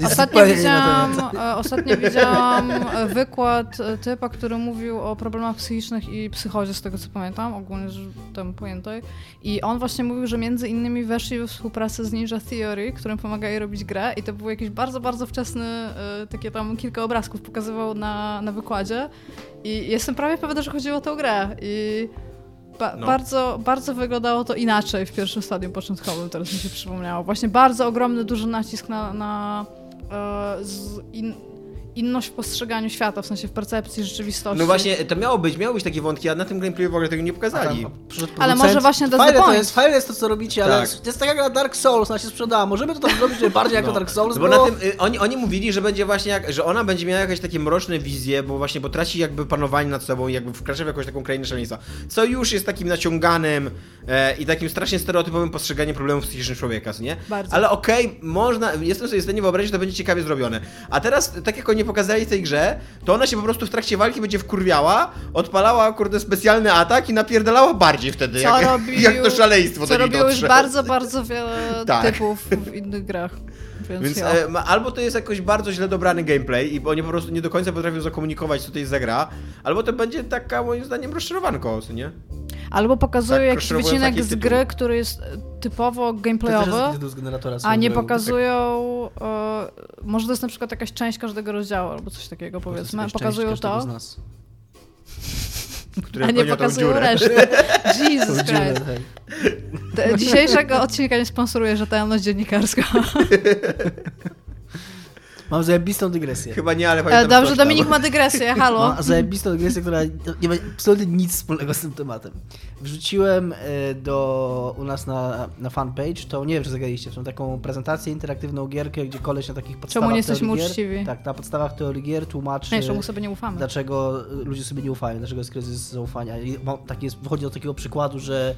os- ostatnio, widziałam, e, ostatnio widziałam e, wykład e, typa, który mówił o problemach psychicznych i psychozie, z tego co pamiętam, ogólnie tam pojętej. I on właśnie mówił, że między innymi weszli we współpracę z Ninja Theory, którym pomagali robić grę i to był jakiś bardzo, bardzo wczesny, e, takie tam kilka obrazków pokazywał na, na wykładzie i jestem prawie pewna, że chodziło o tę grę i ba- No. bardzo, bardzo wyglądało to inaczej w pierwszym stadium początkowym, teraz mi się przypomniało. Właśnie bardzo ogromny, duży nacisk na, na e, z in, inność w postrzeganiu świata, w sensie w percepcji rzeczywistości. No właśnie, to miało być, miały być takie wątki, a na tym gameplayu w ogóle tego nie pokazali. Ale może właśnie the fajne to jest, fajne jest to, co robicie, ale Tak. to jest taka gra Dark Souls, ona się sprzedała. Możemy to tam zrobić bardziej jak No. to Dark Souls, No bo było... na tym, y, oni, oni mówili, że będzie właśnie jak, że ona będzie miała jakieś takie mroczne wizje, bo właśnie potraci jakby panowanie nad sobą i jakby wkracza w jakąś taką krainę szaleństwa. Co już jest takim naciąganym e, i takim strasznie stereotypowym postrzeganiem problemów psychicznych człowieka, nie? Bardzo. Ale okej, można, jestem sobie w stanie wyobrazić, że to będzie ciekawie zrobione. A teraz, tak jak oni pokazali w tej grze, to ona się po prostu w trakcie walki będzie wkurwiała, odpalała, kurde, specjalny atak i napierdalała bardziej wtedy, Co jak, robił- jak to szaleństwo Co do niej robiło już dotrze. bardzo, bardzo wiele Tak. typów w innych grach. Więc, Więc ja. e, albo to jest jakoś bardzo źle dobrany gameplay i oni po prostu nie do końca potrafią zakomunikować, co to jest za gra, albo to będzie taka moim zdaniem rozczarowanko, co nie? Albo pokazują tak, jakiś wycinek z tytuł. gry, który jest typowo gameplayowy, a nie pokazują... E, może to jest na przykład jakaś część każdego rozdziału, albo coś takiego powiedzmy. Pokazują to, z nas. Które a nie pokazują reszty. Jesus Christ. Te- Dzisiejszego odcinka nie sponsoruje rzetelność dziennikarska. Mam zajebistą dygresję. Chyba nie, ale E, pamiętam Dobrze. Dominik ma dygresję, halo. Mam zajebistą dygresję, która nie ma absolutnie nic wspólnego z tym tematem. Wrzuciłem e, do, u nas na, na fanpage, to nie wiem, czy zagraliście, w tą taką prezentację interaktywną gierkę, gdzie koleś na takich podstawach nie jesteśmy gier, uczciwi? Tak, na podstawach teorii gier tłumaczy... Nie, czemu sobie nie ufamy? dlaczego ludzie sobie nie ufają, dlaczego jest kryzys zaufania. I mam- tak jest, wychodzi do takiego przykładu, że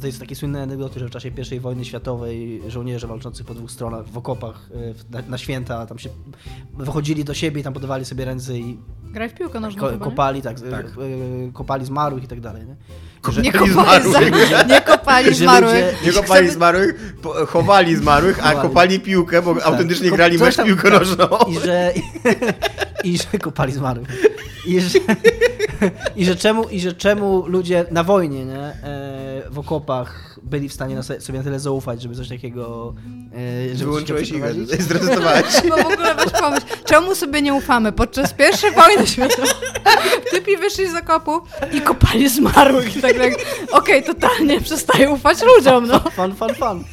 to jest takie słynne anegdoty, że w czasie I wojny światowej żołnierze walczący po dwóch stronach w okopach e, na, na święta tam się wychodzili do siebie i tam podawali sobie ręce i Graj w piłkę nożną ko, chyba, kopali, tak, Tak. e, kopali zmarłych i tak dalej. Nie? Nie Kopali zmarłych. nie kopali Że zmarłych. ludzie- Nie kopali zmarłych, po- chowali zmarłych, a kopali piłkę, bo autentycznie Ko- grali mecz piłkę tak. nożną. I że, I że kopali zmarłych. I że, i że, czemu, I że czemu ludzie na wojnie, nie, e, w okopach byli w stanie sobie na tyle zaufać, żeby coś takiego e, żeby Wyłączyłeś igłę, zrezygnowałeś. Bo w ogóle weź pomyśl, czemu sobie nie ufamy? Podczas pierwszej wojny światowej typi wyszli z okopu i kopali zmarłych i tak jak, okej, totalnie przestaję ufać ludziom, no. Fun, fun, fun.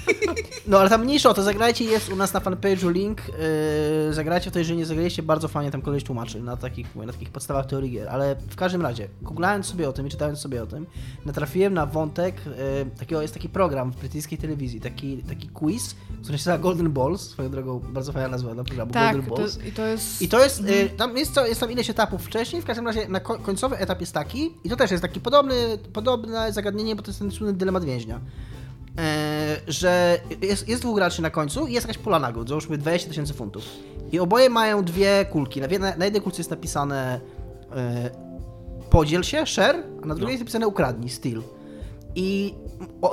No ale tam mniejsza o to, zagrajcie, jest u nas na fanpage'u link, yy, zagrajcie w to, jeżeli nie zagraliście, bardzo fajnie tam koleś tłumaczy na takich, na takich podstawach teorii gier, ale w każdym razie, googlając sobie o tym i czytając sobie o tym, natrafiłem na wątek, yy, takiego, jest taki program w brytyjskiej telewizji, taki, taki quiz, który się nazywa Golden Balls, swoją drogą bardzo fajna nazwa dla programu, Tak, Golden to Balls. jest, i to jest... I to jest, y, tam jest, co, jest tam ileś etapów wcześniej, w każdym razie na ko- końcowy etap jest taki, i to też jest taki podobny, podobne zagadnienie, bo to jest ten słynny dylemat więźnia. E, że jest, jest dwóch graczy na końcu i jest jakaś pula nagród, załóżmy 20 tysięcy funtów. I oboje mają dwie kulki. Na, jednej- na jednej kulce jest napisane e, podziel się, share, a na drugiej jest napisane ukradnij, steal. I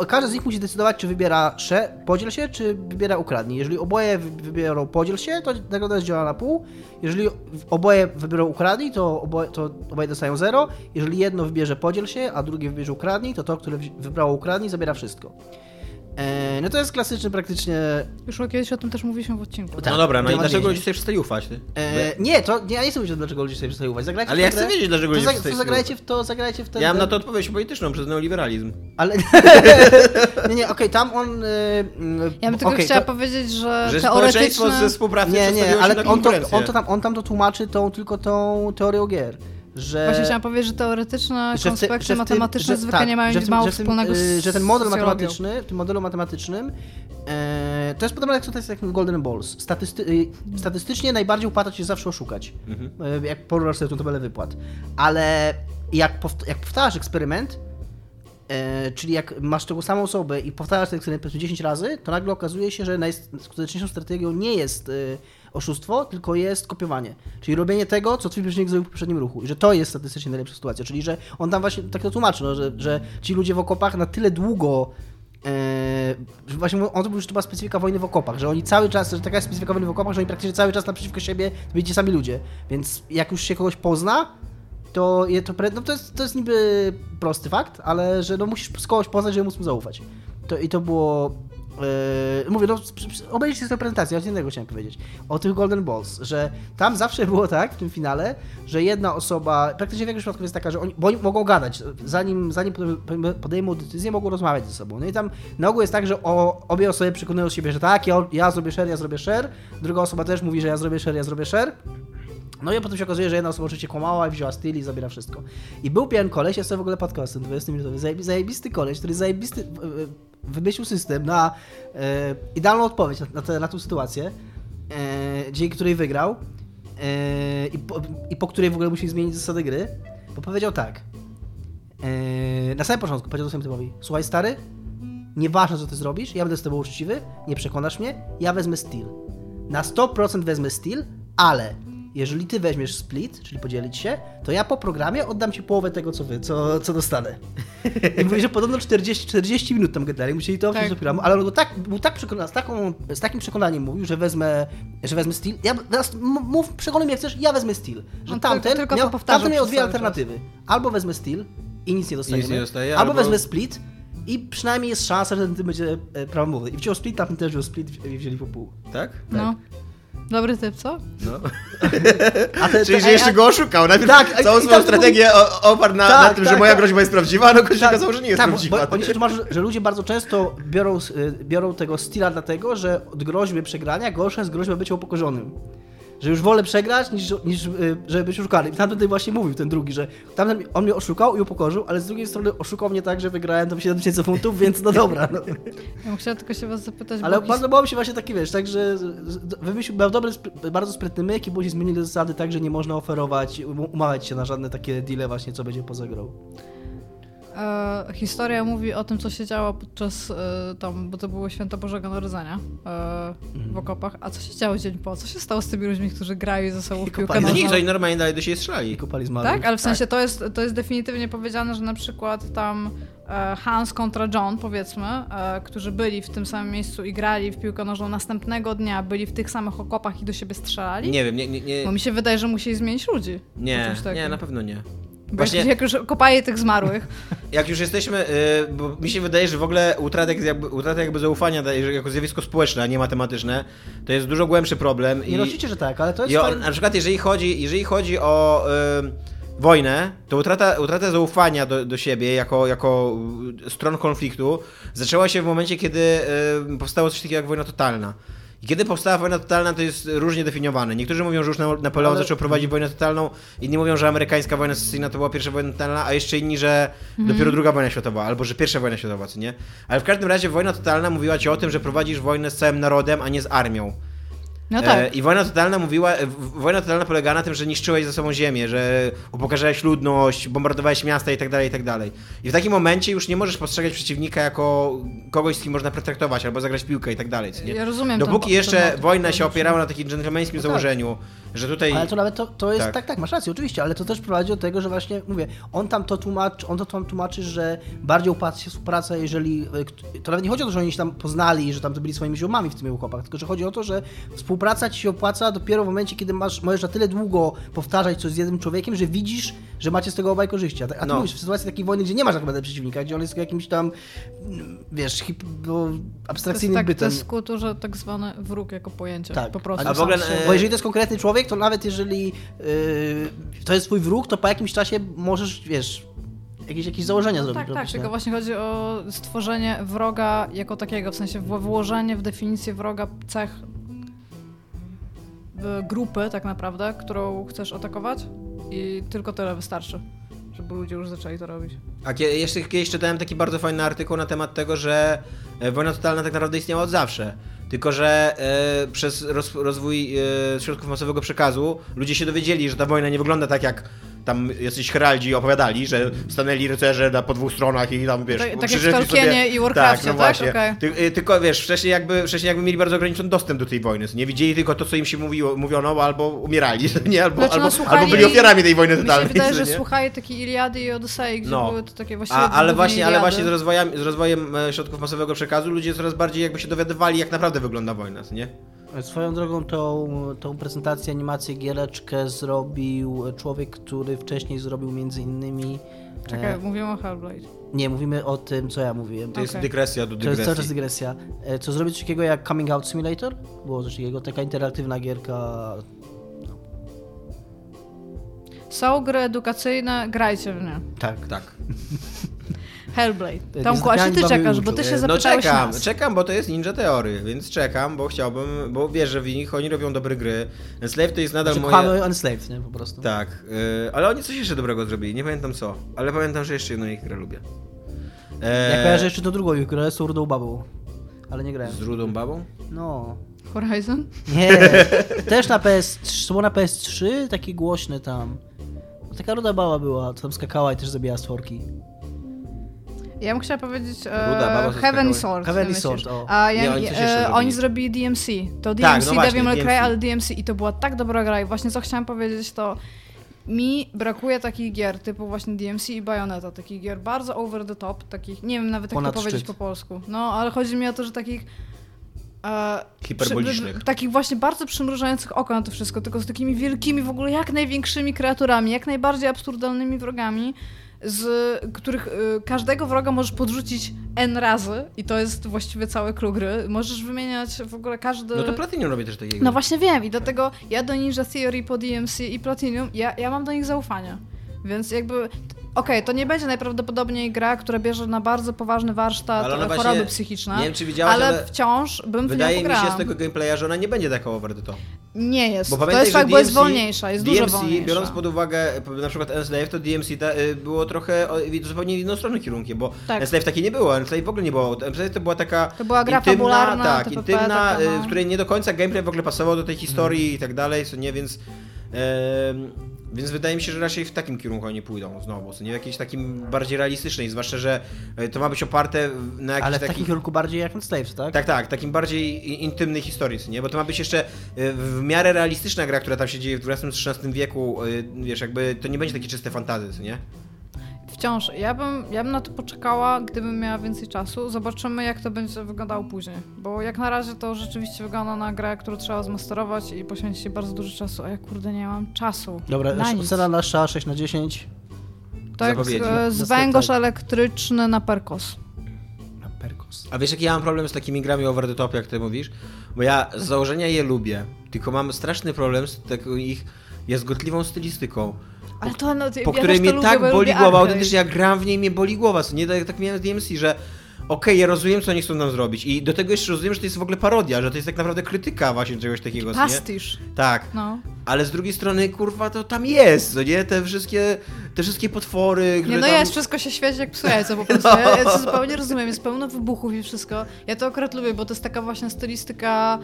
każdy z nich musi decydować, czy wybiera share, podziel się, czy wybiera ukradnij. Jeżeli oboje wy- wybiorą podziel się, to nagroda dzielona na pół. Jeżeli oboje wybiorą ukradnij, to oboje, to oboje dostają zero. Jeżeli jedno wybierze podziel się, a drugie wybierze ukradnij, to to, które wybrało ukradnij, zabiera wszystko. E, no to jest klasyczny praktycznie... Już kiedyś o tym też mówiliśmy w odcinku. Tak. No dobra, no i dlaczego ludzie sobie przestali ufać? Ty? E, nie, to nie, ja nie chcę mówić, dlaczego ludzie sobie przestają ufać. Zagrajcie Ale ja chcę wiedzieć, dlaczego ludzie przestali sobie zagrajcie ufać. w to, zagrajcie w ten... Ja mam na to odpowiedź polityczną przez neoliberalizm. Ale... nie, nie, okej, tam on... y, Ja bym tylko okej, chciała to- powiedzieć, że, Że teoretycznie... społeczeństwo ze współpracy Nie, nie, ale on to, on, to tam, on tam to tłumaczy tą, tylko tą teorią gier. Że, Właśnie chciałam powiedzieć, że teoretyczne że konspekty tym- matematyczne że- zwykle tak, nie mają nic mało wspólnego z y, Że ten model matematyczny, w tym modelu matematycznym, e, to jest podobne jak to jest jak Golden Balls. Statysty, y, statystycznie najbardziej opłaca się zawsze oszukać. Mhm. E, jak porównasz sobie tą tabelę wypłat. Ale jak, pow, jak powtarzasz eksperyment, E, czyli jak masz tą samą osobę i powtarzasz ten eksperyment powiedzmy 10 razy, to nagle okazuje się, że najskuteczniejszą strategią nie jest e, oszustwo, tylko jest kopiowanie. Czyli robienie tego, co twój przeciwnik zrobił w poprzednim ruchu. I że to jest statystycznie najlepsza sytuacja. Czyli, że on tam właśnie tak to tłumaczy, no, że, że ci ludzie w okopach na tyle długo e, że właśnie on to był, to była specyfika wojny w okopach, że oni cały czas, że taka jest specyfika wojny w okopach, że oni praktycznie cały czas naprzeciwko siebie byli ci sami ludzie. Więc jak już się kogoś pozna, to, je, to, no to, jest, to jest niby prosty fakt, ale że no musisz z kogoś poznać, żeby móc mu zaufać. To, I to było... Yy, mówię, no, obejrzyjcie tę prezentację, o coś innego chciałem powiedzieć. O tych Golden Balls, że tam zawsze było tak w tym finale, że jedna osoba, praktycznie w większości przypadków jest taka, że oni, bo oni mogą gadać, zanim, zanim pode- podejmą decyzję, mogą rozmawiać ze sobą. No i tam na ogół jest tak, że o, obie osoby przekonują siebie, że tak, ja, ja zrobię share, ja zrobię share, druga osoba też mówi, że ja zrobię share, ja zrobię share. No i potem się okazuje, że jedna osoba oczywiście kłamała i wzięła styl i zabiera wszystko. I był pewien koleś, ja sobie w ogóle podcast ten 20 minutowy, zajebi- zajebisty koleś, który zajebisty, wymyślił system na e, idealną odpowiedź na, na, tę- na tą sytuację, e, dzięki której wygrał e, i, po, i po której w ogóle musi zmienić zasady gry, bo powiedział tak. E, na samym początku powiedział swojemu typowi, słuchaj stary, nieważne co ty zrobisz, ja będę z tobą uczciwy, nie przekonasz mnie, ja wezmę steel. Na 100% wezmę steel, ale jeżeli ty weźmiesz split, czyli podzielić się, to ja po programie oddam ci połowę tego, co wy, co, co dostanę. I mówi, że podobno 40, 40 minut tam gadali, musieli to Tak. tak. do programu, ale on go tak, był tak przekonany, z, taką, z takim przekonaniem mówił, że wezmę, że wezmę steel. Ja, teraz mów, przekonuj mnie jak chcesz, ja wezmę steel. Że On tamten, tylko- miał, tamten miał dwie cały czas. alternatywy. Albo wezmę steel i nic nie dostaniemy, Nic nie dostaję, albo, albo- wezmę split i przynajmniej jest szansa, że ten będzie e, prawomówny. I wziął split, tamten też wziął split i wzięli po pół. Tak? No. Dobry typ, co? No. A te, Czyli, że jeszcze go oszukał. Najpierw Tak, całą swoją strategię oparł na, Tak, na tym, tak, że moja tak. groźba jest prawdziwa, a no się okazało, że nie jest tak, bo- prawdziwa. Bo, oni się tłumaczą, że ludzie bardzo często biorą, y, biorą tego stila dlatego, że od groźby przegrania gorsza jest groźba bycia upokorzonym. Że już wolę przegrać, niż, niż y, żeby być oszukany. I tamten tutaj właśnie mówił, ten drugi, że tamten on mnie oszukał i upokorzył, ale z drugiej strony oszukał mnie tak, że wygrałem tam 7 tysięcy funtów, więc no dobra. No. Ja bym chciała tylko się was zapytać, Ale bo bardzo mało się właśnie taki, wiesz, tak, że z- z- wymyślił, miał dobry, bardzo sprytny myk i później zmienili zasady tak, że nie można oferować, um- umawiać się na żadne takie deale właśnie, co będzie poza grą. E, historia mówi o tym, co się działo podczas e, tam, bo to było święto Bożego Narodzenia e, Mhm. w okopach. A co się działo dzień po? Co się stało z tymi ludźmi, którzy grają ze sobą w I piłkę. No nożną? oni normalnie dalej do siebie I strzelali. kopali zmarłych. Tak, ale w sensie to jest, to jest definitywnie powiedziane, że na przykład tam e, Hans kontra John, powiedzmy, e, którzy byli w tym samym miejscu i grali w piłkę nożną następnego dnia, byli w tych samych okopach i do siebie strzelali. Nie wiem, nie, nie, nie, Bo mi się wydaje, że musieli zmienić ludzi. nie, nie, na pewno nie. Bo Właśnie- jak, już kopali tych zmarłych, Jak już jesteśmy, y, bo mi się wydaje, że w ogóle utrata jakby, utrata jakby zaufania jako zjawisko społeczne, a nie matematyczne, to jest dużo głębszy problem. Nie, no oczywiście, że tak, ale to jest I o, fajne. na przykład jeżeli chodzi, jeżeli chodzi o y, wojnę, to utrata, utrata zaufania do, do siebie jako, jako y, stron konfliktu zaczęła się w momencie, kiedy y, powstało coś takiego jak wojna totalna. I kiedy powstała wojna totalna, to jest różnie definiowane. Niektórzy mówią, że już Na- Napoleon Ale- zaczął prowadzić wojnę totalną, inni mówią, że amerykańska wojna secesyjna to była pierwsza wojna totalna, a jeszcze inni, że dopiero druga wojna światowa, albo że pierwsza wojna światowa, co nie? Ale w każdym razie wojna totalna mówiła ci o tym, że prowadzisz wojnę z całym narodem, a nie z armią. No tak. E, I wojna totalna mówiła, wojna totalna polegała na tym, że niszczyłeś ze sobą ziemię, że upokarzałeś ludność, bombardowałeś miasta i tak dalej, i tak dalej. I w takim momencie już nie możesz postrzegać przeciwnika jako kogoś, z kim można pretraktować, albo zagrać piłkę i tak dalej. Ja rozumiem Dopóki ten- ten jeszcze motyw, wojna się opierała na takim dżentelmeńskim No tak. Że tutaj... Ale to nawet to, to jest, Tak. tak. tak, masz rację, oczywiście, ale to też prowadzi do tego, że właśnie, mówię, on tam to tłumaczy, on to tam tłumaczy, że bardziej opłaca się współpraca, jeżeli, e, to nawet nie chodzi o to, że oni się tam poznali, że tam to byli swoimi ziomami w tym okopach, tylko że chodzi o to, że współpraca ci się opłaca dopiero w momencie, kiedy masz, możesz na tyle długo powtarzać coś z jednym człowiekiem, że widzisz, że macie z tego obaj korzyści. A, a ty No. mówisz, w sytuacji takiej wojny, gdzie nie masz tak naprawdę przeciwnika, gdzie on jest jakimś tam, wiesz, hip, no, To jest, abstrakcyjnym tak, to bytem. jest w kulturze tak zwany wróg jako pojęcie. Tak. Po prostu. A w ogóle, się- e, Bo jeżeli to jest konkretny człowiek, to nawet jeżeli yy, to jest twój wróg, to po jakimś czasie możesz, wiesz, jakieś, jakieś założenia zrobić. Tak, tak, tylko nie? właśnie chodzi o stworzenie wroga jako takiego, w sensie włożenie w definicję wroga cech w grupy tak naprawdę, którą chcesz atakować i tylko tyle wystarczy, żeby ludzie już zaczęli to robić. A jeszcze kiedyś czytałem taki bardzo fajny artykuł na temat tego, że e, wojna totalna tak naprawdę istniała od zawsze. Tylko, że e, przez roz, rozwój e, środków masowego przekazu ludzie się dowiedzieli, że ta wojna nie wygląda tak jak tam jacyś heraldzi opowiadali, że stanęli rycerze na po dwóch stronach i tam wiesz, Tak- tak jak w Tolkienie i Warcrafcie, tak, no tak? właśnie. Okej. Ty, y, tylko wiesz, wcześniej jakby, wcześniej jakby mieli bardzo ograniczony dostęp do tej wojny. Nie widzieli tylko to, co im się mówiło, mówiono, albo umierali, nie? Albo, Znaczy, no, albo, słuchali- albo byli ofiarami tej wojny Mi się totalnej. wydaje, co że słuchali takiej Iliady i Odysei, gdzie No. były to takie właściwie A, ale właśnie, ale właśnie z rozwojem, z rozwojem e, środków masowego przekazu ludzie coraz bardziej jakby się dowiadywali, jak naprawdę wygląda wojna, nie? Swoją drogą tą, tą prezentację, animację, giereczkę zrobił człowiek, który wcześniej zrobił między innymi... Czekaj, E, mówimy o Hellblade. nie, mówimy o tym, co ja mówiłem. To jest Okej. dygresja do To jest cały czas dygresji. dygresja. E, Co zrobić coś takiego jak Coming Out Simulator? Było coś takiego, taka interaktywna gierka. Są gry edukacyjne, grajcie w nie. Tak. Tak. Hellblade. Tomku, a się ty czekasz, bo ty się E, No zapytałeś czekam, nas. czekam, bo to jest Ninja Theory, więc czekam, bo chciałbym, bo wiesz, że w nich oni robią dobre gry. Slave to jest nadal Znaczy, moje... kochamy Unslaved, nie? Po prostu. Tak, y, ale oni coś jeszcze dobrego zrobili, nie pamiętam co, ale pamiętam, że jeszcze jedną ich grę lubię. E, Ja kojarzę jeszcze tą drugą ich grę z Rudą Babą. Ale nie grałem. Z Rudą Babą? No. Horizon? Nie, też na PS3, to było na PS3, takie głośne tam. Taka ruda baba była, co tam skakała i też zabijała stworki. Ja bym chciała powiedzieć Ruda, e, ze Heaven i skakałej. Sword. Sword, o. A ja, Nie, oni e, zrobili. oni zrobili DMC. To DMC, Tak, no właśnie, Devil May Cry, ale DMC i to była tak dobra gra i właśnie co chciałam powiedzieć to mi brakuje takich gier typu właśnie DMC i Bayonetta, takich gier bardzo over the top, takich, nie wiem nawet jak Ponad to powiedzieć szczyt. po polsku. No, ale chodzi mi o to, że takich e, Hiperbolicznych. przy- takich właśnie bardzo przymrużających oko na to wszystko, tylko z takimi wielkimi, w ogóle jak największymi kreaturami, jak najbardziej absurdalnymi wrogami, z których y, każdego wroga możesz podrzucić N razy i to jest właściwie cały clue gry. Możesz wymieniać w ogóle każdy... No to Platinum robi też takiego. No właśnie wiem i dlatego ja do Ninja Theory po DMC i Platinum, ja, ja mam do nich zaufanie. Więc jakby, okej, to nie będzie najprawdopodobniej gra, która bierze na bardzo poważny warsztat Ale e, właśnie- choroby psychiczne, nie wiem, czy widziałaś, ale, ale wciąż bym Wydaje mi się z tego gameplaya, że ona nie będzie taka over the top. Nie jest. Bo to pamiętaj, jest że fakt, bo jest DMC wolniejsza, jest dużo DMC, wolniejsza. biorąc pod uwagę na przykład Enslave, to DMC ta, y, było trochę o, zupełnie inną kierunkiem, bo Tak. Enslave takie nie było, Enslave w ogóle nie było. Enslave to była taka To była gra intymna, fabularna, tak, TPP intymna, taka, y, no. w której nie do końca gameplay w ogóle pasował do tej historii i tak dalej, co nie, więc Więc wydaje mi się, że raczej w takim kierunku oni pójdą znowu, nie w jakiejś takim bardziej realistycznej, zwłaszcza, że e, to ma być oparte na jakichś Ale w takim takich... kierunku bardziej jak Slaves, tak? Tak, tak, takim bardziej intymnej historii, nie? Bo to ma być jeszcze e, w miarę realistyczna gra, która tam się dzieje w XX-XIII wieku, e, wiesz, jakby to nie będzie takie czyste fantazy, nie? Wciąż. Ja bym, ja bym na to poczekała, gdybym miała więcej czasu. Zobaczymy, jak to będzie wyglądało później. Bo jak na razie to rzeczywiście wygląda na grę, którą trzeba zmasterować i poświęcić jej bardzo dużo czasu, a ja kurde nie mam czasu. Dobra, na cena nasza 6 na 10 Tak, z, z węgorz elektryczny na perkos. na Perkos. A wiesz, jaki ja mam problem z takimi grami over the top, jak ty mówisz? Bo ja z założenia je lubię, tylko mam straszny problem z taką ich jazgotliwą stylistyką, Ale to, no, po ja której mnie lubię, tak boli głowa, autentycznie jak gram w niej mnie boli głowa, co nie? Tak, tak miałem z DMC, że okej, ja rozumiem, co oni chcą nam zrobić i do tego jeszcze rozumiem, że to jest w ogóle parodia, że to jest tak naprawdę krytyka właśnie czegoś takiego, co nie? Pastisz. Tak, No. ale z drugiej strony, kurwa, to tam jest, co nie? Te wszystkie, te wszystkie potwory, które Nie, no tam... jest, wszystko się świeci jak psu jajco po prostu. Ja, ja to zupełnie rozumiem, jest pełno wybuchów i wszystko. Ja to akurat lubię, bo to jest taka właśnie stylistyka,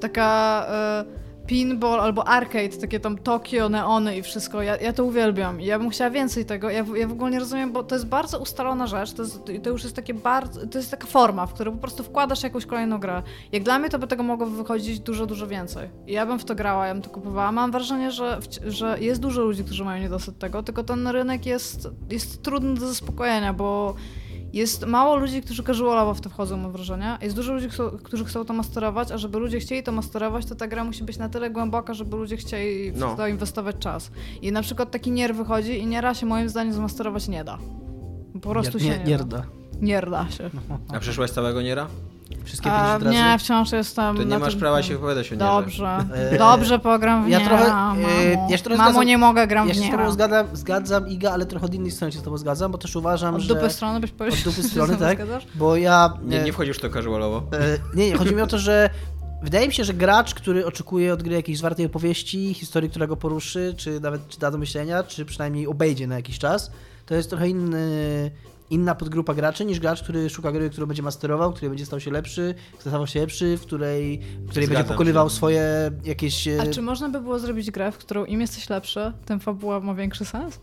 taka e, pinball albo arcade, takie tam Tokio, neony i wszystko. Ja, ja to uwielbiam ja bym chciała więcej tego. Ja, ja w ogóle nie rozumiem, bo to jest bardzo ustalona rzecz, to, jest, to już jest takie bardzo, to jest taka forma, w którą po prostu wkładasz jakąś kolejną grę. Jak dla mnie to by tego mogło wychodzić dużo, dużo więcej. I ja bym w to grała, ja bym to kupowała. Mam wrażenie, że, że jest dużo ludzi, którzy mają niedosyt tego, tylko ten rynek jest, jest trudny do zaspokojenia, bo jest mało ludzi, którzy casualowo w to wchodzą, mam wrażenie. Jest dużo ludzi, którzy chcą to masterować, a żeby ludzie chcieli to masterować, to ta gra musi być na tyle głęboka, żeby ludzie chcieli w No. to inwestować czas. I na przykład taki nier wychodzi i niera się moim zdaniem zmasterować nie da. Po prostu się nie, nie, nie da. rda. Nie da się. A przeszłaś całego Niera? Wszystkie A, 50 razy. nie, wciąż jestem To nie masz tym- prawa się wypowiadać o. Dobrze, E, dobrze pogram w ja Niera, trochę, e, mamo. ja się trochę mamo, zgadzam- nie mogę, gram Ja w się z Niera. tobą zgadzam, zgadzam Iga, ale trochę od innej strony się z tobą zgadzam, bo też uważam, Od że... dupy strony byś powiedział, Od dupy że strony, się tak? zgadzasz? Bo ja... Nie, e, nie wchodzisz w to casualowo. E, Nie, nie, chodzi mi o to, że wydaje mi się, że gracz, który oczekuje od gry jakiejś zwartej opowieści, historii, która go poruszy, czy nawet czy da do myślenia, czy przynajmniej obejdzie na jakiś czas, to jest trochę inny, inna podgrupa graczy niż gracz, który szuka gry, którą będzie masterował, który będzie stał się lepszy, stawał się lepszy, w której, w której będzie pokonywał się. swoje jakieś... e, A czy można by było zrobić grę, w którą im jesteś lepszy, tym fabuła ma większy sens?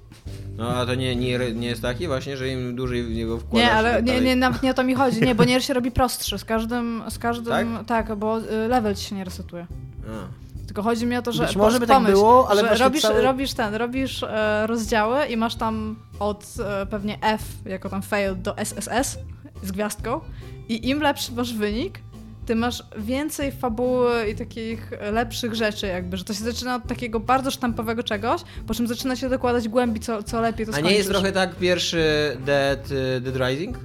No a to nie, nie, nie jest taki właśnie, że im dłużej w niego wkładasz Nie, ale nie, nie, nawet nie o to mi chodzi. Nie, bo nier się robi prostszy. Z każdym, z każdym Tak? tak? bo y, level ci się nie resetuje. A. Tylko chodzi mi o to, że Być może by tak pomyśl, było, ale że robisz, cały- robisz ten, robisz e, rozdziały i masz tam od e, pewnie F jako tam fail do SSS z gwiazdką i im lepszy masz wynik, ty masz więcej fabuły i takich lepszych rzeczy jakby, że to się zaczyna od takiego bardzo sztampowego czegoś, po czym zaczyna się dokładać głębi, co, co lepiej to A skończysz. nie jest trochę tak pierwszy Dead, y, Dead Rising?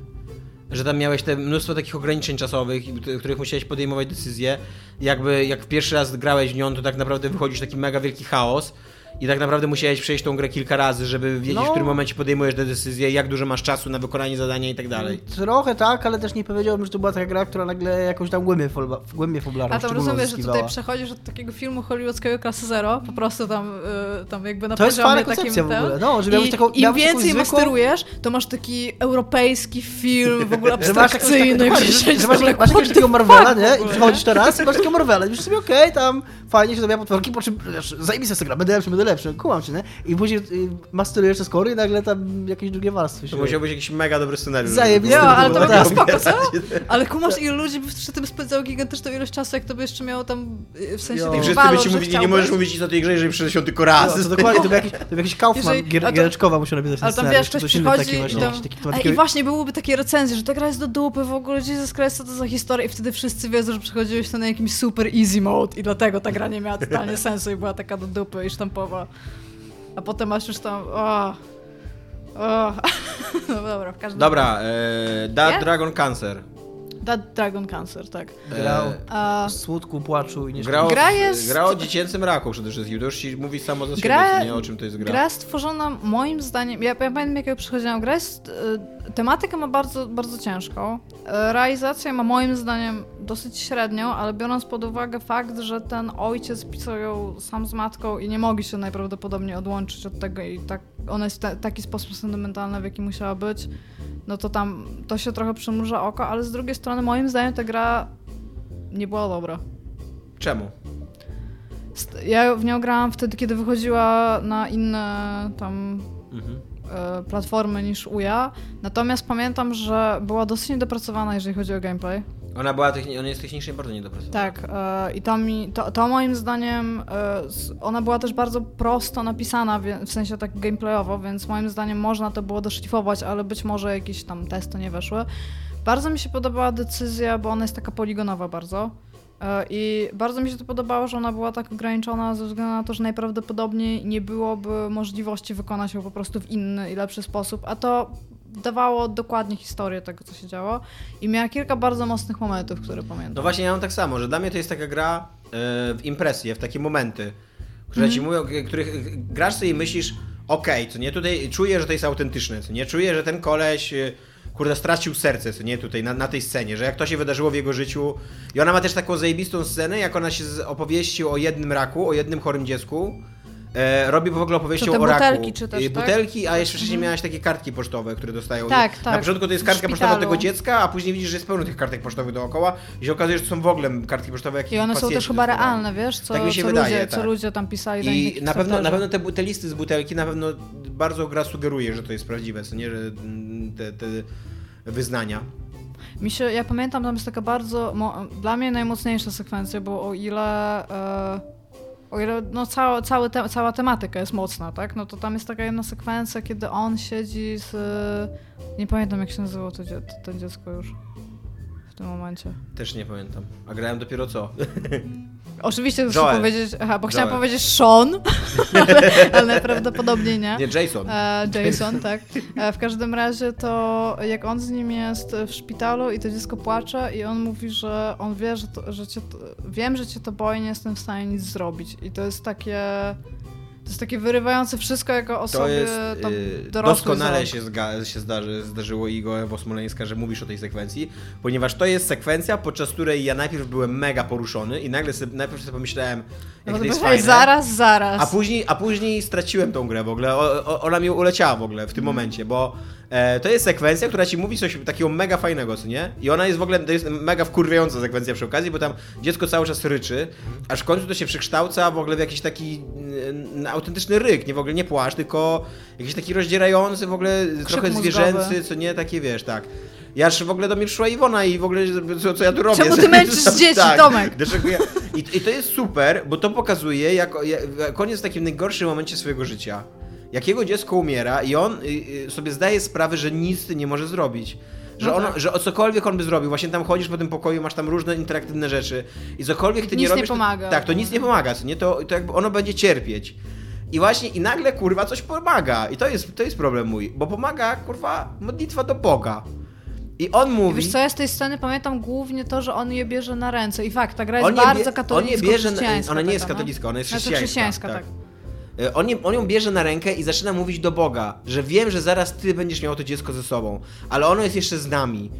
Że tam miałeś te mnóstwo takich ograniczeń czasowych, w których musiałeś podejmować decyzje. Jakby jak pierwszy raz grałeś w nią, to tak naprawdę wychodzisz taki mega wielki chaos. I tak naprawdę musiałeś przejść tą grę kilka razy, żeby wiedzieć, No. w którym momencie podejmujesz te decyzje, jak dużo masz czasu na wykonanie zadania i tak dalej. Trochę tak, ale też nie powiedziałbym, że to była taka gra, która nagle jakąś tam głębię, folba, głębię fabularną A tam szczególną rozumiesz, że tutaj przechodzisz od takiego filmu hollywoodzkiego klasy zero, po prostu tam, y, tam jakby na To jest poziomie fajna takim koncepcja w ogóle, no, że I miałbyś taką- Im więcej zwykłą- masterujesz, to masz taki europejski film, w ogóle masz, abstrakcyjny, tak, że, że masz, tam, masz jakiegoś takiego Marvela, nie? w I przychodzisz teraz i masz takiego Marvela i myślisz sobie, okej, tam fajnie się zabija potworki, po czym zajmij sobie gra, będę lepszy, będę lepszy, kułam cię, nie? I później y, masterujesz te skory i nagle tam jakieś drugie warstwy się... To musiał być jakiś mega dobry scenariusz. Zajebisty Ja, ale to by było Tak. spoko, co? Ale kumasz, ile ludzi by przy tym spędzało gigantyczną ilość czasu, jak to by jeszcze miało tam, y, w sensie Jo. tych I wszyscy walor, by mówili, nie możesz mówić nic o tej grze, jeżeli przyszedł tylko No, raz. to dokładnie, to był jakiś, to był jakiś Kaufman, Jeżeli- gier, a to- giereczkowa musiał napisać ten Ale tam wiesz, ktoś przychodzi i tam... taki, I właśnie byłyby takie recenzje, że ta gra jest do dupy w ogóle, Jesus Christ, co to za historia i wtedy wszyscy wiedzą, że przechodziłeś to na jakimś super easy mode i dlatego ta gra nie miała totalnie sensu i była taka do dupy i sztampowa. A potem masz już tam... O, o. No dobra, w każdym Dobra, e, Nie? Dragon Cancer. Dead Dragon Cancer, tak. Grał E, A, smutku, płaczu i nie Gra o, Gra jest- gra o dziecięcym raku przede wszystkim. To już ci mówi samo za siebie, Gra- nie o czym to jest gra. Gra stworzona moim zdaniem, ja, ja pamiętam jakiego przychodziłam, gra jest, y, tematykę ma bardzo, bardzo ciężką, y, realizacja ma moim zdaniem dosyć średnią, ale biorąc pod uwagę fakt, że ten ojciec pisał ją sam z matką i nie mogli się najprawdopodobniej odłączyć od tego i tak, ona jest w ta, taki sposób sentymentalny, w jaki musiała być, no to tam, to się trochę przymruża oko, ale z drugiej strony moim zdaniem ta gra nie była dobra. Czemu? Ja w nią grałam wtedy, kiedy wychodziła na inne tam Mhm. e, platformy niż UJA. Natomiast pamiętam, że była dosyć niedopracowana, jeżeli chodzi o gameplay. Ona była techni- ona jest technicznie bardzo niedopracowana. Tak, e, i to, mi, to, to moim zdaniem, e, ona była też bardzo prosto napisana, wie- w sensie tak gameplayowo, więc moim zdaniem można to było doszlifować, ale być może jakieś tam testy nie weszły. Bardzo mi się podobała decyzja, bo ona jest taka poligonowa bardzo. E, I bardzo mi się to podobało, że ona była tak ograniczona ze względu na to, że najprawdopodobniej nie byłoby możliwości wykonać ją po prostu w inny i lepszy sposób, a to dawało dokładnie historię tego, co się działo. I miała kilka bardzo mocnych momentów, które pamiętam. No właśnie ja mam tak samo, że dla mnie to jest taka gra e, w impresję, w takie momenty, które ci mówią, k- których grasz sobie i myślisz, okej, co nie, tutaj czuję, że to jest autentyczne, co nie, czuję, że ten koleś e, kurde stracił serce, co nie, tutaj na, na tej scenie, że jak to się wydarzyło w jego życiu i ona ma też taką zajebistą scenę, jak ona się opowieści o jednym raku, o jednym chorym dziecku, E, robi w ogóle opowieścią o raku. butelki czytasz, I tak? butelki, a jeszcze wcześniej miałaś takie kartki pocztowe, które dostają. Tak, Na tak. początku to jest kartka pocztowa tego dziecka, a później widzisz, że jest pełno tych kartek pocztowych dookoła i się okazuje, że to są w ogóle kartki pocztowe jakieś I one są też chyba realne, wiesz, co, Tak mi się co, wydaje, ludzie, tak. co ludzie tam pisali. I na pewno, na pewno te, te listy z butelki na pewno bardzo gra sugeruje, że to jest prawdziwe, co nie, że te, te wyznania. Mi się, ja pamiętam, tam jest taka bardzo, dla mnie najmocniejsza sekwencja, bo o ile, e, o ile no cała, cały te, cała tematyka jest mocna, tak, no to tam jest taka jedna sekwencja, kiedy on siedzi z, nie pamiętam jak się nazywało to, to dziecko już w tym momencie. Też nie pamiętam. A grałem dopiero co? Oczywiście Joel. powiedzieć, aha, bo chciałam Joel. powiedzieć Sean, ale, ale najprawdopodobniej nie. Nie, Jason. E, Jason, tak. E, w każdym razie to jak on z nim jest w szpitalu i to dziecko płacze i on mówi, że on wie, że, to, że cię to, wiem, że cię to boi, nie jestem w stanie nic zrobić. I to jest takie to jest takie wyrywające wszystko jako To osobie jest tam yy, dorosłej doskonale się, zga- się zdarzy, zdarzyło Igo Ewo Smoleńska, że mówisz o tej sekwencji, ponieważ to jest sekwencja, podczas której ja najpierw byłem mega poruszony i nagle sobie, najpierw sobie pomyślałem, No jak to to jest fajne. zaraz, zaraz. A później, a później straciłem tą grę w ogóle. O, o, ona mi uleciała w ogóle w tym momencie, bo e, to jest sekwencja, która ci mówi coś takiego mega fajnego, co nie? I ona jest w ogóle, to jest mega wkurwiająca sekwencja przy okazji, bo tam dziecko cały czas ryczy, aż w końcu to się przekształca w ogóle w jakiś taki mm, autentyczny ryk, nie w ogóle nie płaszcz, tylko jakiś taki rozdzierający, w ogóle trochę mózgowy. zwierzęcy, co nie? Takie wiesz, tak. Ja aż w ogóle do mnie przyszła Iwona i w ogóle co, co ja tu robię? Czemu ty męczysz dzieci, tak, Tomek? I, I to jest super, bo to pokazuje, jak, jak on jest w takim najgorszym momencie swojego życia. Jak jego dziecko umiera i on y, y, sobie zdaje sprawę, że nic ty nie może zrobić. Że, No on, tak. że o cokolwiek on by zrobił, właśnie tam chodzisz po tym pokoju, masz tam różne interaktywne rzeczy i cokolwiek ty nie Nic nie robisz. pomaga. To, tak, to nic nie pomaga, nie? To, to jakby ono będzie cierpieć. I właśnie, i nagle kurwa coś pomaga. I to jest, to jest problem mój, bo pomaga kurwa modlitwa do Boga. I on I mówi. Wiesz co, ja z tej sceny pamiętam głównie to, że on je bierze na ręce. I fakt, ta gra jest bardzo katolicka, on je bierze na- chrześcijańska ona nie jest no. katolicka, ona jest Znaczy chrześcijańska, chrześcijańska, tak. tak. E, On, je, on ją bierze na rękę i zaczyna mówić do Boga, że wiem, że zaraz ty będziesz miał to dziecko ze sobą, ale ono jest jeszcze z nami.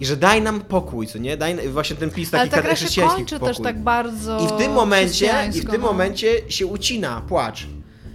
I że daj nam pokój, co nie? Daj właśnie ten pis taki Ale ta gra się kończy pokój. też tak bardzo I w tym momencie, i w tym no. momencie się ucina płacz.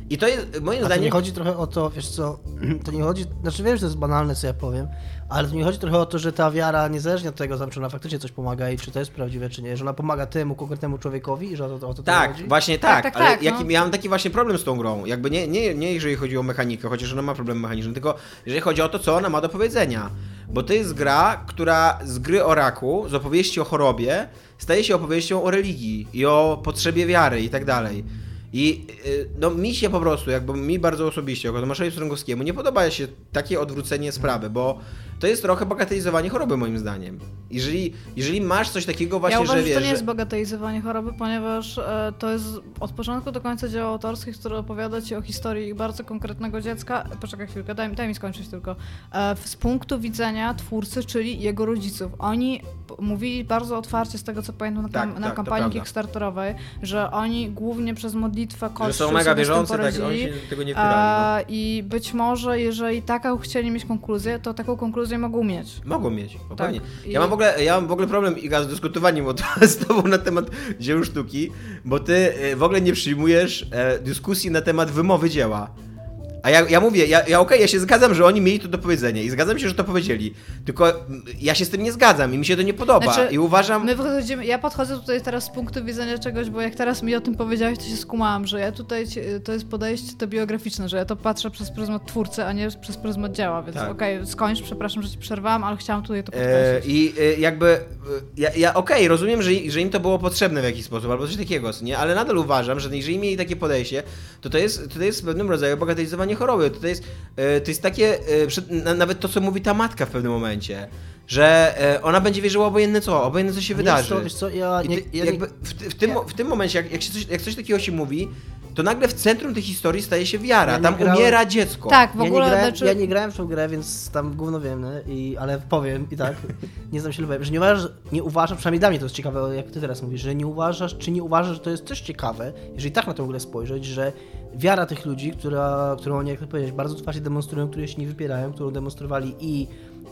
I to jest moim A zdaniem. nie chodzi trochę o to, wiesz co, to nie chodzi, znaczy wiem, że to jest banalne, co ja powiem, ale to nie chodzi trochę o to, że ta wiara, niezależnie od tego, tam, czy ona faktycznie coś pomaga i czy to jest prawdziwe, czy nie, że ona pomaga temu konkretnemu człowiekowi i że o to, o to Tak, chodzi. właśnie tak, Tak, tak, ale tak, jaki, no. ja mam taki właśnie problem z tą grą. Jakby nie, nie, nie jeżeli chodzi o mechanikę, chociaż ona ma problem mechaniczny, tylko jeżeli chodzi o to, co ona ma do powiedzenia. Bo to jest gra, która z gry o raku, z opowieści o chorobie, staje się opowieścią o religii i o potrzebie wiary i tak dalej. I y, no mi się po prostu, jakby mi bardzo osobiście, jako Tomaszowi Strągowskiemu, nie podoba się takie odwrócenie sprawy, bo to jest trochę bagatelizowanie choroby moim zdaniem. Jeżeli, jeżeli masz coś takiego właśnie, ja uważam, że że to wiesz, nie jest że- bagatelizowanie choroby, ponieważ e, to jest od początku do końca dzieło autorskie, które opowiada ci o historii bardzo konkretnego dziecka. Poczekaj chwilkę, daj, daj mi skończyć tylko. E, z punktu widzenia twórcy, czyli jego rodziców. Oni mówili bardzo otwarcie z tego, co pamiętam na, Tak, kam- na tak, kampanii. Kickstarterowej, że oni głównie przez modlitwę że Kościół są mega wierzący, tak, oni się tego nie wpierali. no. A, I być może, jeżeli taką chcieli mieć konkluzję, to taką konkluzję mogą mieć. Mogą mieć, pewnie. I- Ja mam w ogóle, ja mam w ogóle problem Iga z dyskutowaniem o to, z tobą na temat dzieł sztuki, bo ty e, w ogóle nie przyjmujesz e, dyskusji na temat wymowy dzieła. A ja, ja mówię, ja, ja okej, ja się zgadzam, że oni mieli to do powiedzenia i zgadzam się, że to powiedzieli. Tylko mm, ja się z tym nie zgadzam i mi się to nie podoba. Znaczy, I uważam. My podchodzimy, ja podchodzę tutaj teraz z punktu widzenia czegoś, bo jak teraz mi o tym powiedziałeś, to się skumałam, że ja tutaj, ci- to jest podejście to biograficzne, że ja to patrzę przez pryzmat twórcy, a nie przez pryzmat dzieła, więc Tak. okej, skończ, przepraszam, że ci przerwałam, ale chciałam tutaj to E, podkreślić. I e, jakby, e, ja, ja okej, rozumiem, że, że im to było potrzebne w jakiś sposób, albo coś takiego, nie? Ale nadal uważam, że jeżeli mieli takie podejście, to to jest, to jest w pewnym rodzaju bagatelizowanie choroby. To jest, e, to jest takie, e, nawet to, co mówi ta matka w pewnym momencie, że e, ona będzie wierzyła obojętne co, obojętne co się wydarzy. to, wiesz co, ja I nie, ja w, ty- w, tym, w tym momencie, jak, jak, się coś, jak coś takiego się mówi, to nagle w centrum tej historii staje się wiara. Ja Tam grałem- umiera dziecko. Tak, w ja, ogóle, nie grałem, znaczy... ja nie grałem w tą grę, więc tam gówno wiem, nie? I, ale powiem i tak, nie znam się lubię, że nie uważasz, nie uważasz, przynajmniej dla mnie to jest ciekawe, jak ty teraz mówisz, że nie uważasz, czy nie uważasz, że to jest też ciekawe, jeżeli tak na to w ogóle spojrzeć, że wiara tych ludzi, która, którą oni, jak to powiedzieć, bardzo otwarcie demonstrują, której się nie wypierają, którą demonstrowali i